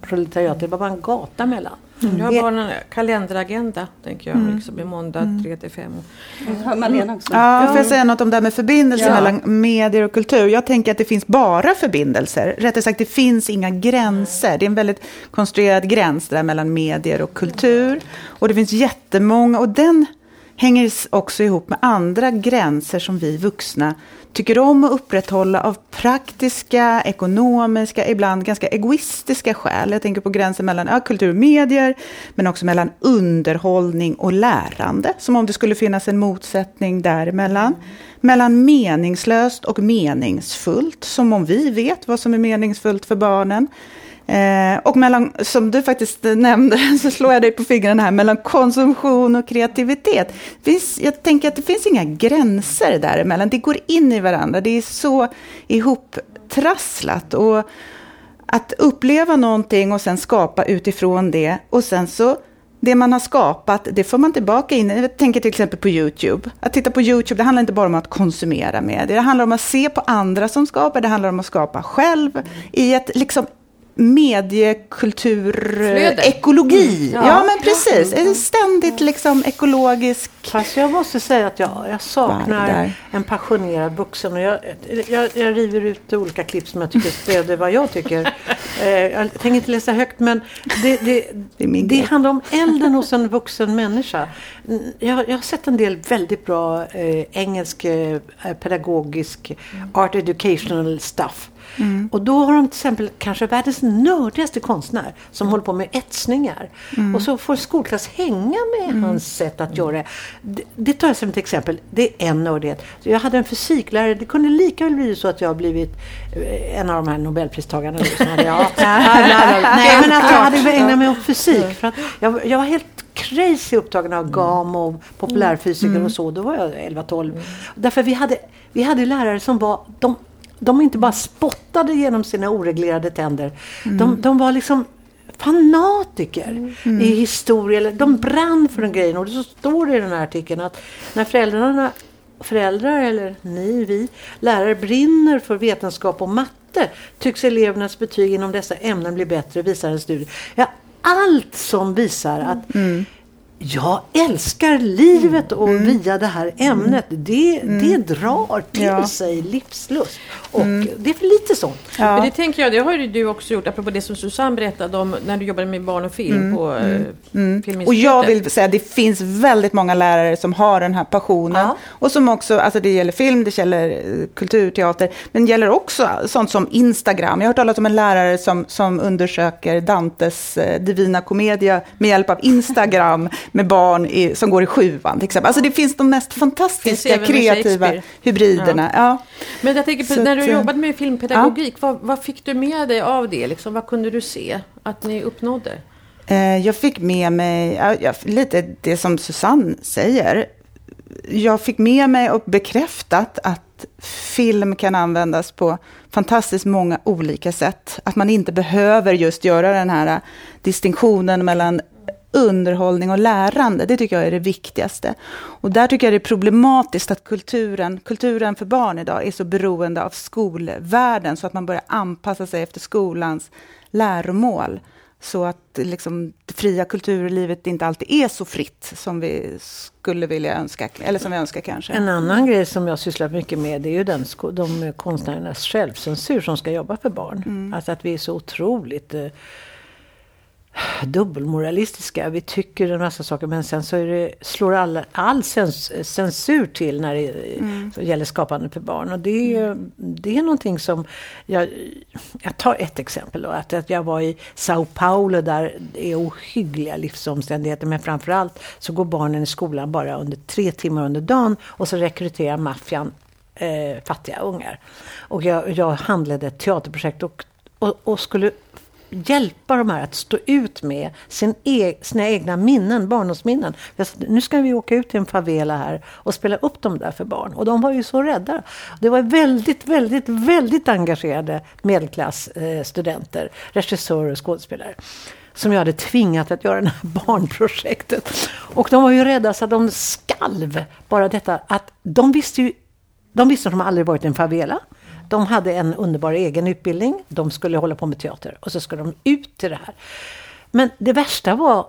proletariatet. Det var bara en gata mellan. Mm. Jag har bara en kalenderagenda, tänker jag, mm. liksom, i måndag mm. 3 till 5. Har Malena också? Ja, får jag säga något om det här med förbindelser ja. mellan medier och kultur? Jag tänker att det finns bara förbindelser. Rättare sagt, det finns inga gränser. Det är en väldigt konstruerad gräns där mellan medier och kultur. Och det finns jättemånga, och den hänger också ihop med andra gränser som vi vuxna tycker om att upprätthålla av praktiska, ekonomiska, ibland ganska egoistiska skäl. Jag tänker på gränsen mellan ja, kultur och medier, men också mellan underhållning och lärande. Som om det skulle finnas en motsättning däremellan. Mellan meningslöst och meningsfullt, som om vi vet vad som är meningsfullt för barnen. Eh, och mellan, som du faktiskt nämnde, så slår jag dig på fingrarna här, mellan konsumtion och kreativitet. Finns, jag tänker att det finns inga gränser däremellan, det går in i varandra, det är så ihoptrasslat. Och att uppleva någonting och sen skapa utifrån det, och sen så det man har skapat, det får man tillbaka in Jag tänker till exempel på YouTube. Att titta på YouTube, det handlar inte bara om att konsumera med, Det handlar om att se på andra som skapar, det handlar om att skapa själv i ett liksom mediekultur-ekologi. Mm. Ja, ja, men precis. En ständigt liksom ekologisk... Fast jag måste säga att jag, jag saknar en passionerad vuxen. Och jag, jag, jag river ut olika klipp som jag tycker stöder vad jag tycker. eh, jag tänker inte läsa högt, men det, det, det, det handlar om elden hos en vuxen människa. Jag, jag har sett en del väldigt bra eh, engelsk eh, pedagogisk art educational stuff Mm. Och då har de till exempel kanske världens nördigaste konstnär som håller på med etsningar. Mm. Och så får skolklass hänga med mm. hans sätt att göra det. Det tar jag som ett exempel. Det är en nördighet. Så jag hade en fysiklärare. Det kunde lika väl bli så att jag har blivit eh, en av de här nobelpristagarna. Som hade, ja, Nej, men att jag hade ägnat mig åt fysik. För att jag, jag var helt crazy upptagen av GAM och populärfysiker mm. och så. Då var jag 11-12. Mm. Därför vi hade, vi hade lärare som var, de de inte bara spottade genom sina oreglerade tänder. Mm. De, de var liksom fanatiker mm. i historia. Eller, de brann för den grejen. Och det så står det i den här artikeln att när föräldrarna, föräldrar eller ni, vi, lärare brinner för vetenskap och matte tycks elevernas betyg inom dessa ämnen bli bättre, visar en studie. Ja, allt som visar att mm jag älskar livet och mm. via det här ämnet. Det, mm. det drar till ja. sig livslust. Och mm. det är för lite sånt. Ja. Men det tänker jag, det har ju du också gjort, apropå det som Susanne berättade om när du jobbade med barn och film mm. på eh, mm. mm. Och jag vill säga att det finns väldigt många lärare som har den här passionen. Ja. Och som också, alltså det gäller film, det gäller eh, kulturteater, men det gäller också sånt som Instagram. Jag har hört talas om en lärare som, som undersöker Dantes eh, Divina Commedia med hjälp av Instagram med barn i, som går i sjuan. Till exempel. Alltså det finns de mest fantastiska kreativa hybriderna. Ja. Ja. Men jag tänker, på, när du jobbade med filmpedagogik, ja. vad, vad, fick du med dig av det? Liksom, vad kunde du se att ni uppnådde? Eh, jag fick med mig lite det som Susanne säger. Jag fick med mig och bekräftat att film kan användas på fantastiskt många olika sätt. Att man inte behöver just göra den här distinktionen mellan underhållning och lärande. Det tycker jag är det viktigaste. Och där tycker jag det är problematiskt att kulturen, kulturen för barn idag är så beroende av skolvärlden så att man börjar anpassa sig efter skolans läromål. Så att liksom, det fria kulturlivet inte alltid är så fritt som vi skulle vilja önska, eller som vi önskar kanske. En annan grej som jag sysslar mycket med, det är ju den, de konstnärernas självcensur som ska jobba för barn. Mm. Alltså att vi är så otroligt eh, dubbelmoralistiska. Vi tycker en massa saker men sen så det, slår all, all cens, censur till när det mm. gäller skapande för barn. Och det, är, det är någonting som... Jag, jag tar ett exempel. Då, att, att jag var i Sao Paulo där det är ohyggliga livsomständigheter men framförallt så går barnen i skolan bara under tre timmar under dagen och så rekryterar maffian eh, fattiga ungar. Och jag, jag handlade ett teaterprojekt och, och, och skulle hjälpa de här att stå ut med sin e sina egna minnen, barndomsminnen. Nu ska vi åka ut till en favela här och spela upp dem där för barn. Och de var ju så rädda. Det var väldigt, väldigt, väldigt engagerade medelklassstudenter, eh, regissörer och skådespelare som jag hade tvingat att göra det här barnprojektet. Och de var ju rädda så att de skalv. Bara detta att de visste ju, de visste att de aldrig varit i en favela. De hade en underbar egen utbildning. De skulle hålla på med teater och så skulle de ut till det här. Men det värsta var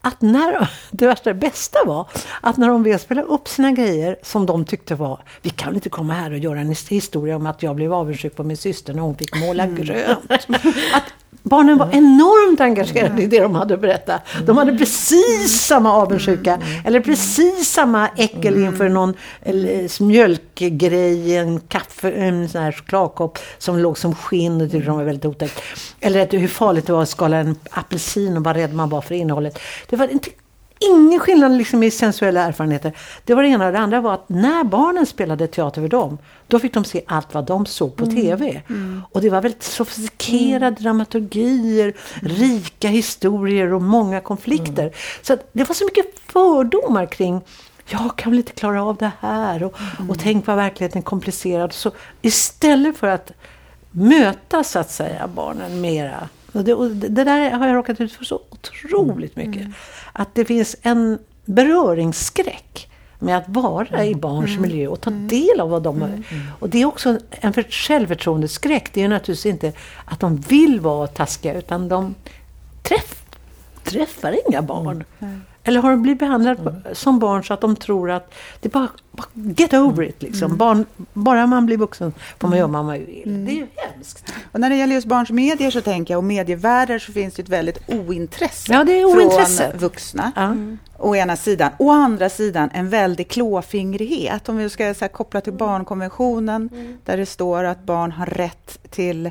att när, det värsta, det bästa var att när de väl spelade upp sina grejer som de tyckte var, vi kan inte komma här och göra en historia om att jag blev avundsjuk på min syster när hon fick måla mm. grönt. Att Barnen var enormt engagerade i det de hade berättat. De hade precis samma avundsjuka eller precis samma äckel inför någon mjölkgrej, en kaffe, en sån här chokladkopp som låg som skinn och tyckte de var väldigt otäckt. Eller hur farligt det var att skala en apelsin och vad rädd man var för innehållet. Det var inte ingen skillnad liksom i sensuella erfarenheter. Det var det ena. Det andra var att när barnen spelade teater för dem, då fick de se allt vad de såg på mm. TV. Mm. Och det var väldigt sofistikerade mm. dramaturgier, rika historier och många konflikter. Mm. Så det var så mycket fördomar kring jag kan väl inte klara av det här och, och mm. tänk vad verkligheten är komplicerad. Så istället för att möta så att säga barnen mera och det, och det där har jag råkat ut för så otroligt mycket. Mm. Att det finns en beröringsskräck med att vara i barns mm. miljö och ta mm. del av vad de... Mm. Och det är också en självförtroendeskräck. Det är naturligtvis inte att de vill vara taskiga utan de träff, träffar inga barn. Mm. Eller har de blivit behandlade mm. som barn så att de tror att det är bara, bara get over it. Liksom. Mm. Barn, bara man blir vuxen får man göra vad man vill. Mm. Det är ju hemskt. Och när det gäller just barns medier så tänker jag, och medievärldar så finns det ett väldigt ointresse, ja, det är ointresse. från vuxna. Ja. Å ena sidan. Å andra sidan en väldig klåfingrighet. Om vi ska så koppla till barnkonventionen mm. där det står att barn har rätt till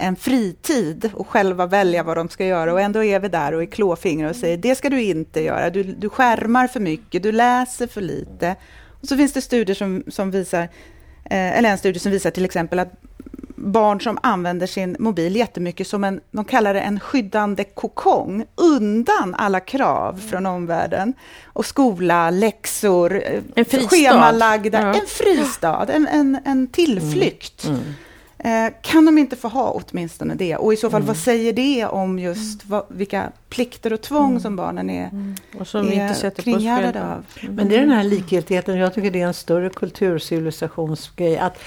en fritid och själva välja vad de ska göra och ändå är vi där och är klåfingrar och säger det ska du inte göra, du, du skärmar för mycket, du läser för lite. Och så finns det studier som, som visar, eh, eller en studie som visar till exempel att barn som använder sin mobil jättemycket som en, de kallar det en skyddande kokong, undan alla krav mm. från omvärlden. Och skola, läxor, en schemalagda, ja. en fristad, en, en, en tillflykt. Mm. Mm. Eh, kan de inte få ha åtminstone det? Och i så fall, mm. vad säger det om just vad, vilka plikter och tvång mm. som barnen är, mm. och som är inte sätter kringgärdade av? Men det är den här likgiltigheten, jag tycker det är en större kulturcivilisationsgrej. Att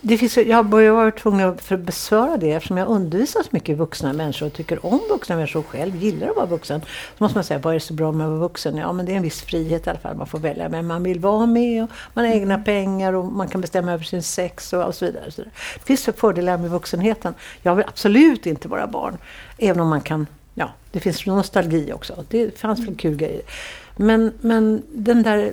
det finns, jag har varit tvungen att besvara det eftersom jag undervisar så mycket vuxna människor och tycker om vuxna människor och själv gillar att vara vuxen. Så måste man säga, vad är det så bra med att vara vuxen? Ja, men det är en viss frihet i alla fall, man får välja. Men man vill vara med och man har egna mm. pengar och man kan bestämma över sin sex och, och så vidare. Och så vidare. Det finns fördelar med vuxenheten. Jag vill absolut inte vara barn. Även om man kan, ja, det finns nostalgi också. Det fanns väl kul grejer. Men, men den där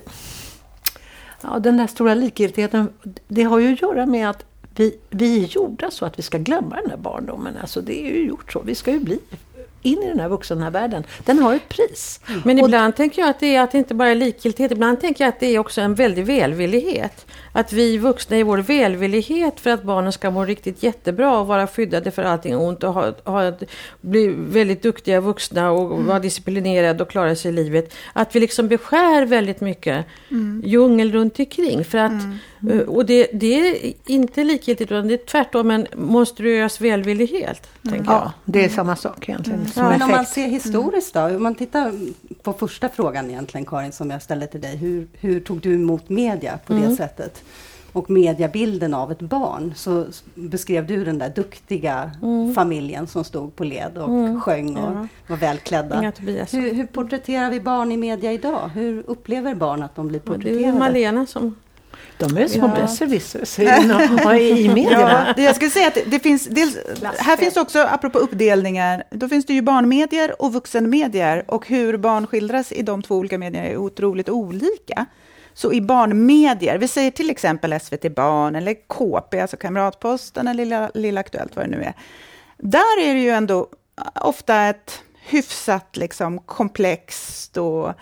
Ja, den där stora likgiltigheten, det har ju att göra med att vi, vi är gjorda så att vi ska glömma den där barndomen. Alltså det är ju gjort så. Vi ska ju bli in i den här vuxna världen. Den har ett pris. Men ibland tänker jag att det är att det inte bara är likgiltighet. Ibland tänker jag att det är också en väldig välvillighet. Att vi vuxna i vår välvillighet för att barnen ska må riktigt jättebra och vara skyddade för allting ont och ha, ha, bli väldigt duktiga vuxna och mm. vara disciplinerade och klara sig i livet. Att vi liksom beskär väldigt mycket mm. djungel runt omkring. För att, mm. Och det, det, är inte likgiltigt utan det är tvärtom en monstruös välvillighet. Mm. Ja, det är samma sak egentligen. Ja, men om man ser historiskt då, om man tittar på första frågan egentligen Karin som jag ställde till dig. Hur, hur tog du emot media på det mm. sättet? Och mediabilden av ett barn så beskrev du den där duktiga mm. familjen som stod på led och mm. sjöng och ja. var välklädda. Hur, hur porträtterar vi barn i media idag? Hur upplever barn att de blir porträtterade? Det är Malena som De är små ja. besserwissrar i medierna. Ja, jag skulle säga att det finns, dels, här finns också, apropå uppdelningar, då finns det ju barnmedier och vuxenmedier och hur barn skildras i de två olika medierna är otroligt olika. Så i barnmedier, vi säger till exempel SVT Barn eller KP, alltså Kamratposten eller Lilla, Lilla Aktuellt, vad det nu är. Där är det ju ändå eh, ofta ett hyfsat liksom, komplext och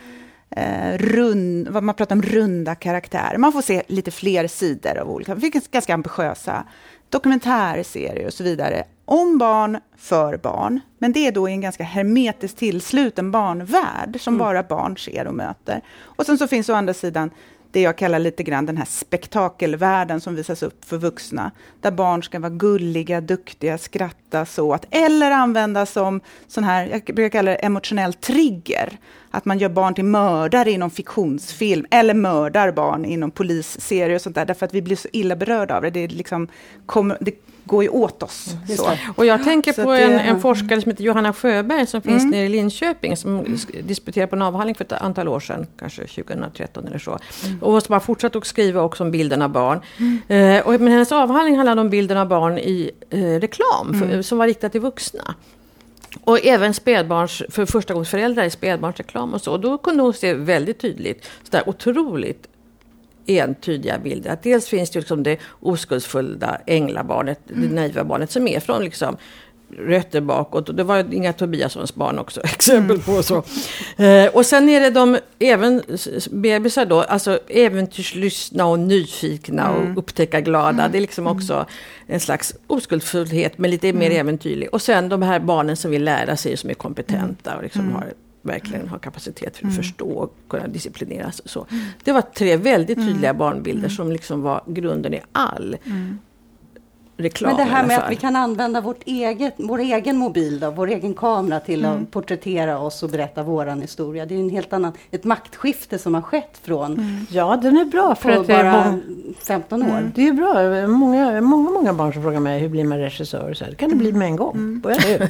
eh, rund, vad man pratar om runda karaktärer. Man får se lite fler sidor av olika, det finns ganska ambitiösa dokumentärserier och så vidare om barn, för barn. Men det är då i en ganska hermetiskt tillsluten barnvärld som mm. bara barn ser och möter. Och sen så finns å andra sidan det jag kallar lite grann den här spektakelvärlden som visas upp för vuxna. Där barn ska vara gulliga, duktiga, skratta så att, eller användas som sån här, jag brukar kalla det emotionell trigger. Att man gör barn till mördare inom fiktionsfilm, eller mördar barn inom polisserier och sånt där, därför att vi blir så illa berörda av det. Det, liksom, det går ju åt oss. Mm, och jag tänker så på det, en, en, forskare som heter Johanna Sjöberg som finns mm. nere i Linköping som mm. disputerade på en avhandling för ett antal år sedan, kanske 2013 eller så. Mm. Och som har fortsatt att skriva också om bilden av barn. Mm. Eh, och, men hennes avhandling handlade om bilden av barn i eh, reklam för, mm. som var riktad till vuxna. Och även spädbarns, för förstagångsföräldrar i spädbarnsreklam och så. Och då kunde hon se väldigt tydligt, så där otroligt entydiga bilder. Att dels finns det liksom det oskuldsfulla änglabarnet, mm. det naiva barnet som är från liksom rötter bakåt. Och det var Inga Tobiassons barn också, exempel på så. Eh, och sen är det de, även bebisar då, alltså äventyrslystna och nyfikna och mm. upptäckarglada. Mm. Det är liksom mm. också en slags oskuldsfullhet, men lite mer mm. äventyrlig. Och sen de här barnen som vill lära sig, som är kompetenta och liksom mm. har verkligen har kapacitet för att mm. förstå och kunna disciplineras. Så. Mm. Det var tre väldigt tydliga mm. barnbilder mm. som liksom var grunden i all mm reklam. Men det här med att vi kan använda vårt eget, vår egen mobil, då, vår egen kamera till mm. att porträttera oss och berätta vår historia. Det är en helt annan, ett maktskifte som har skett från mm. Ja, den är bra för att bara många, 15 år. Mm. Det är bra. Många, många, många barn som frågar mig hur blir man regissör? Så här, det kan det bli med en gång. Mm.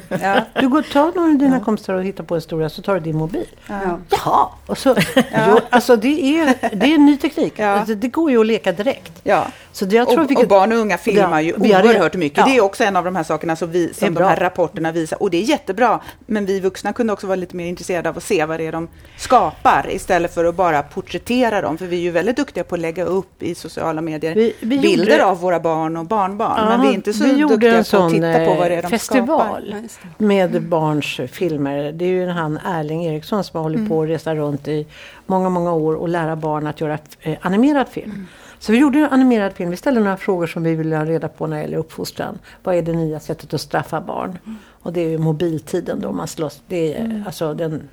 ja. Du går ta några av dina ja. kompisar och hittar på en historia så tar du din mobil. Ja. Jaha! Och så, ja. jo, alltså det är, det är ny teknik. Ja. Alltså, det går ju att leka direkt. Ja. Så jag tror och, och barn och unga filmar ju oerhört mycket. Ja. Det är också en av de här sakerna som, vi, som de här rapporterna visar. Och det är jättebra. Men vi vuxna kunde också vara lite mer intresserade av att se vad det är de skapar istället för att bara porträttera dem. För vi är ju väldigt duktiga på att lägga upp i sociala medier vi, vi bilder gjorde... av våra barn och barnbarn. Ja, men vi är inte så duktiga på att titta på vad det är de festival skapar. med barns filmer. Det är ju han Erling Eriksson som har hållit mm. på att resa runt i många, många år och lära barn att göra eh, animerad film. Mm. Så vi gjorde en animerad film. Vi ställde några frågor som vi ville ha reda på när det gäller uppfostran. Vad är det nya sättet att straffa barn? Mm. Och det är ju mobiltiden då man slåss. Det är mm. alltså den,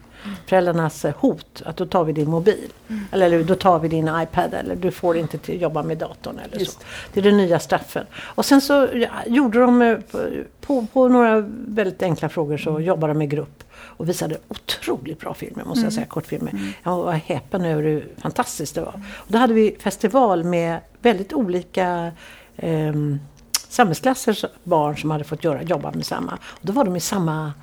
föräldrarnas hot. Att då tar vi din mobil. Mm. Eller då tar vi din iPad. Eller du får inte till, jobba med datorn. Eller Just. så. Det är den nya straffen. Och sen så ja, gjorde de eh, på, på, några väldigt enkla frågor så jobbade de i grupp och visade otroligt bra filmer, måste jag mm. säga, kortfilmer. Mm. Jag var häpen över hur fantastiskt det var. Och då hade vi festival med väldigt olika eh, samhällsklassers barn som hade fått göra, jobba med samma. Och då var de i samma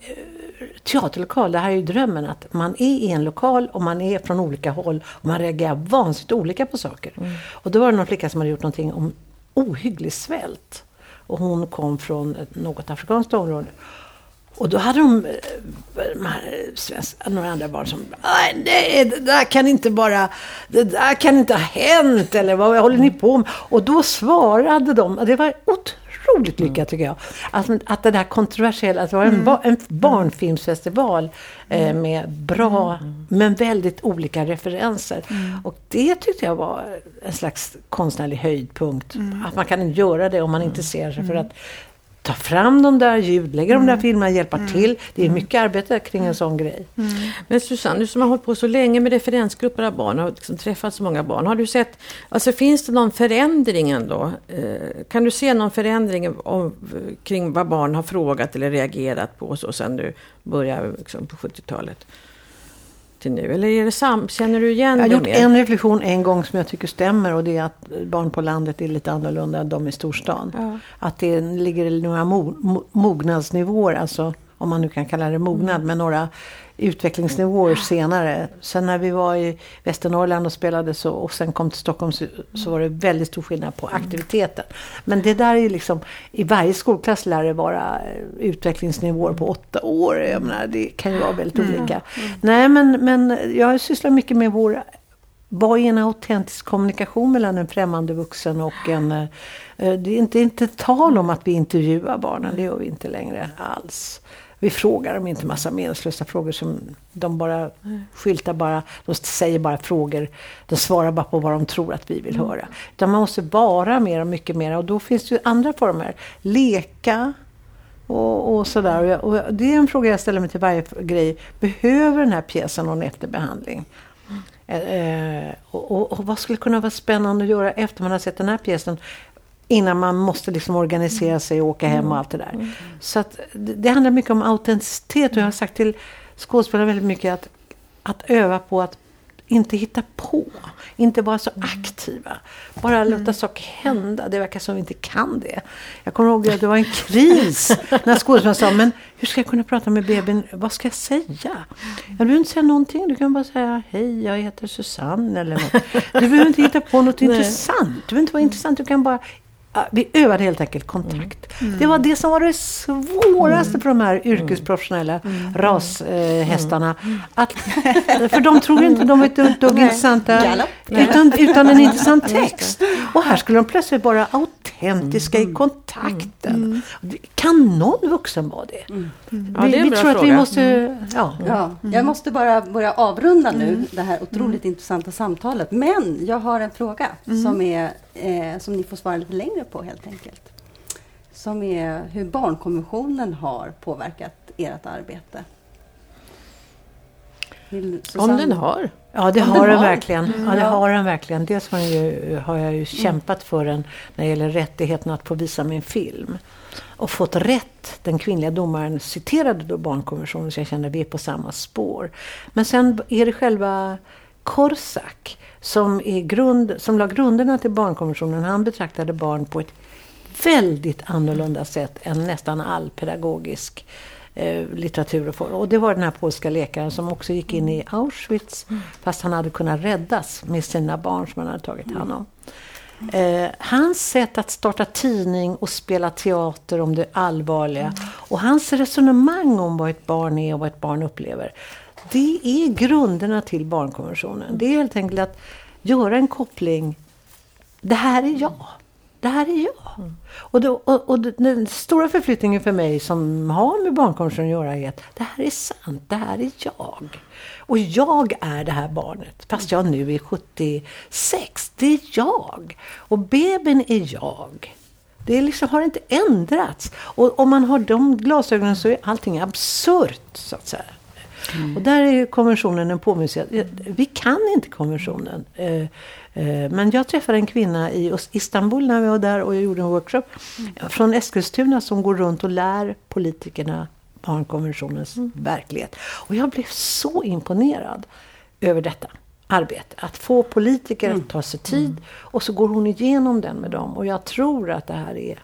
eh, teaterlokal. Det här är ju drömmen att man är i en lokal och man är från olika håll och man reagerar vansinnigt olika på saker. Mm. Och då var det någon flicka som hade gjort någonting om ohygglig svält. Och hon kom från något afrikanskt område. Och då hade de, eh, de här några andra barn som, nej, det där kan inte bara, det där kan inte ha hänt, eller vad håller ni på med? Och då svarade de, det var otroligt lyckat tycker jag, att, att det där kontroversiella, att det var en, mm. en barnfilmsfestival eh, med bra, mm. men väldigt olika referenser. Mm. Och det tyckte jag var en slags konstnärlig höjdpunkt. Mm. Att man kan göra det om man inte ser sig för att ta fram de där ljudlägga mm. de där mm. filmerna, hjälpa mm. till. Det är mm. mycket arbete kring en sån grej. Mm. Men Susanne, du som har hållit på så länge med referensgrupper av barn och liksom träffat så många barn. Har du sett, alltså finns det någon förändring ändå? Eh, kan du se någon förändring om, kring vad barn har frågat eller reagerat på så sen du började liksom, på 70-talet? Till nu? Eller är det sam känner du igen Jag har gjort mer? en reflektion en gång som jag tycker stämmer och det är att barn på landet är lite annorlunda än de i storstan. Ja. Att det ligger några mo mognadsnivåer, alltså om man nu kan kalla det mognad, med några utvecklingsnivåer senare. Sen när vi var i Västernorrland och spelade så, och sen kom till Stockholm så, så var det väldigt stor skillnad på aktiviteten. Men det där är ju liksom, i varje skolklass lär det vara eh, utvecklingsnivåer på åtta år. Jag menar, det kan ju vara väldigt mm. olika. Mm. Nej men, men jag sysslar mycket med vår vad är en autentisk kommunikation mellan en främmande vuxen och en... Eh, det är inte, inte tal om att vi intervjuar barnen, det gör vi inte längre alls. Vi frågar dem inte massa meningslösa frågor som de bara skyltar bara, de säger bara frågor, de svarar bara på vad de tror att vi vill mm. höra. Utan man måste vara mer och mycket mer och då finns det ju andra former. Leka, och, och sådär. Och, och det är en fråga jag ställer mig till varje grej. Behöver den här pjäsen någon efterbehandling? Eh, och, och, och, vad skulle kunna vara spännande att göra efter man har sett den här pjäsen? Innan man måste liksom organisera sig och åka hem och allt det där. Mm. Så att, det, det handlar mycket om autenticitet och jag har sagt till skådespelare väldigt mycket att, att öva på att inte hitta på, inte vara så aktiva. Bara mm. låta saker hända. Det verkar som vi inte kan det. Jag kommer ihåg att det var en kris när skådespelaren sa, men hur ska jag kunna prata med bebisen? Vad ska jag säga? Jag behöver inte säga någonting. Du kan bara säga, hej, jag heter Susanne eller något. Du behöver inte hitta på något intressant. Du behöver inte vara intressant. Du kan bara vi övade helt enkelt kontakt. Mm. Det var det som var det svåraste mm. för de här yrkesprofessionella mm. rashästarna. Att, för de tror inte de var ett dugg intressanta utan, utan en intressant text. Och här skulle de plötsligt vara autentiska i kontakten. Kan någon vuxen vara det? Ja, det vi, vi tror fråga. att vi måste... Ja. ja. Jag måste bara börja avrunda nu det här otroligt intressanta samtalet. Men jag har en fråga som är eh, som ni får svara lite längre på helt enkelt. Som är hur barnkonventionen har påverkat ert arbete. Om den har. Ja, det har den, har. verkligen. Ja, det har den verkligen. Dels har, ju, har jag ju mm. kämpat för den när det gäller rättigheten att få visa min film. Och fått rätt. Den kvinnliga domaren citerade då barnkonventionen så jag kände att vi är på samma spår. Men sen är det själva Korsak som, är grund, som la grunderna till barnkonventionen. Han betraktade barn på ett väldigt annorlunda sätt än nästan all pedagogisk eh, litteratur. Och, och det var den här polska läkaren som också gick in i Auschwitz mm. fast han hade kunnat räddas med sina barn som han hade tagit hand om. Eh, hans sätt att starta tidning och spela teater om det allvarliga mm. och hans resonemang om vad ett barn är och vad ett barn upplever det är grunderna till barnkonventionen. Det är helt enkelt att göra en koppling. Det här är jag. Det här är jag. Mm. Och, då, och, och, den stora förflyttningen för mig som har med barnkonventionen att göra är att det här är sant. Det här är jag. Och jag är det här barnet. Fast jag nu är 76. Det är jag. Och bebisen är jag. Det liksom har inte ändrats. Och om man har de glasögonen så är allting absurt, så att säga. Mm. Och där är konventionen en påminnelse. Vi kan inte konventionen. Eh, eh, men jag träffade en kvinna i Istanbul när vi var där och jag gjorde en workshop. Mm. Från Eskilstuna som går runt och lär politikerna barnkonventionens mm. verklighet. Och jag blev så imponerad över detta arbete. Att få politiker att ta sig tid mm. och så går hon igenom den med dem. Och jag tror att det här är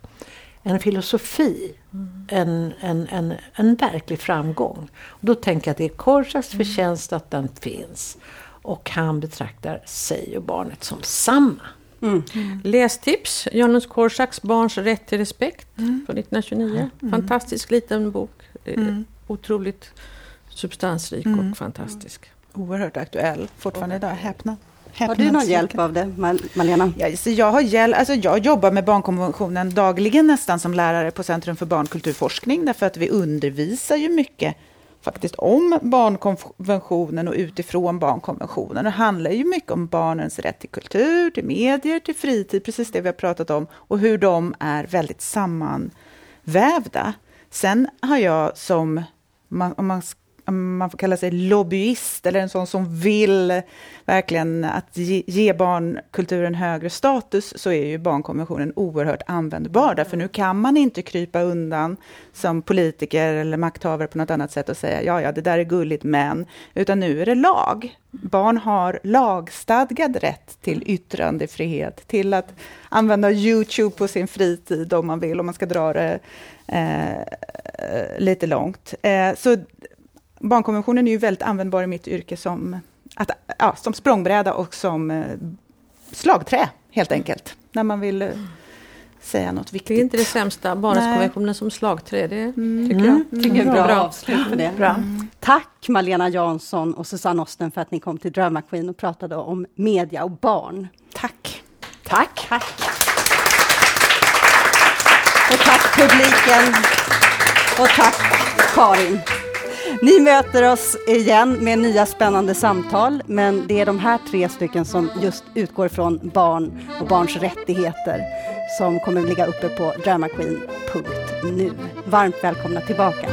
en filosofi, mm. en, en, en, en verklig framgång. Och då tänker jag att det är Korsaks mm. förtjänst att den finns. Och han betraktar sig och barnet som samma. Mm. Mm. Lästips, Janus Korsaks Barns rätt till respekt mm. från 1929. Mm. Fantastisk liten bok. Mm. Otroligt substansrik och fantastisk. Oerhört aktuell fortfarande idag. Häpna. Har du någon hjälp av det, Malena? Ja, så jag, har hjälp, alltså jag jobbar med barnkonventionen dagligen nästan som lärare på Centrum för barnkulturforskning, därför att vi undervisar ju mycket faktiskt om barnkonventionen och utifrån barnkonventionen. Det handlar ju mycket om barnens rätt till kultur, till medier, till fritid, precis det vi har pratat om, och hur de är väldigt sammanvävda. Sen har jag som, om man man får kalla sig lobbyist eller en sån som vill verkligen att ge, ge barnkulturen högre status så är ju barnkonventionen oerhört användbar. Därför nu kan man inte krypa undan som politiker eller makthavare på något annat sätt och säga ja, ja, det där är gulligt, men utan nu är det lag. Barn har lagstadgad rätt till yttrandefrihet, till att använda Youtube på sin fritid om man vill, om man ska dra det eh, lite långt. Eh, så barnkonventionen är ju väldigt användbar i mitt yrke som, att, ja, som språngbräda och som eh, slagträ, helt enkelt, när man vill eh, säga något viktigt. Det är inte det sämsta, barnkonventionen som slagträ, det mm. tycker jag. Mm. Tycker bra, bra avslut på det. Bra. Mm. Tack Malena Jansson och Susanne Osten för att ni kom till Drama Queen och pratade om media och barn. Tack. Tack. tack. Och tack publiken. Och tack Karin. Ni möter oss igen med nya spännande samtal, men det är de här tre stycken som just utgår från barn och barns rättigheter som kommer att ligga uppe på dramaqueen.nu. Varmt välkomna tillbaka.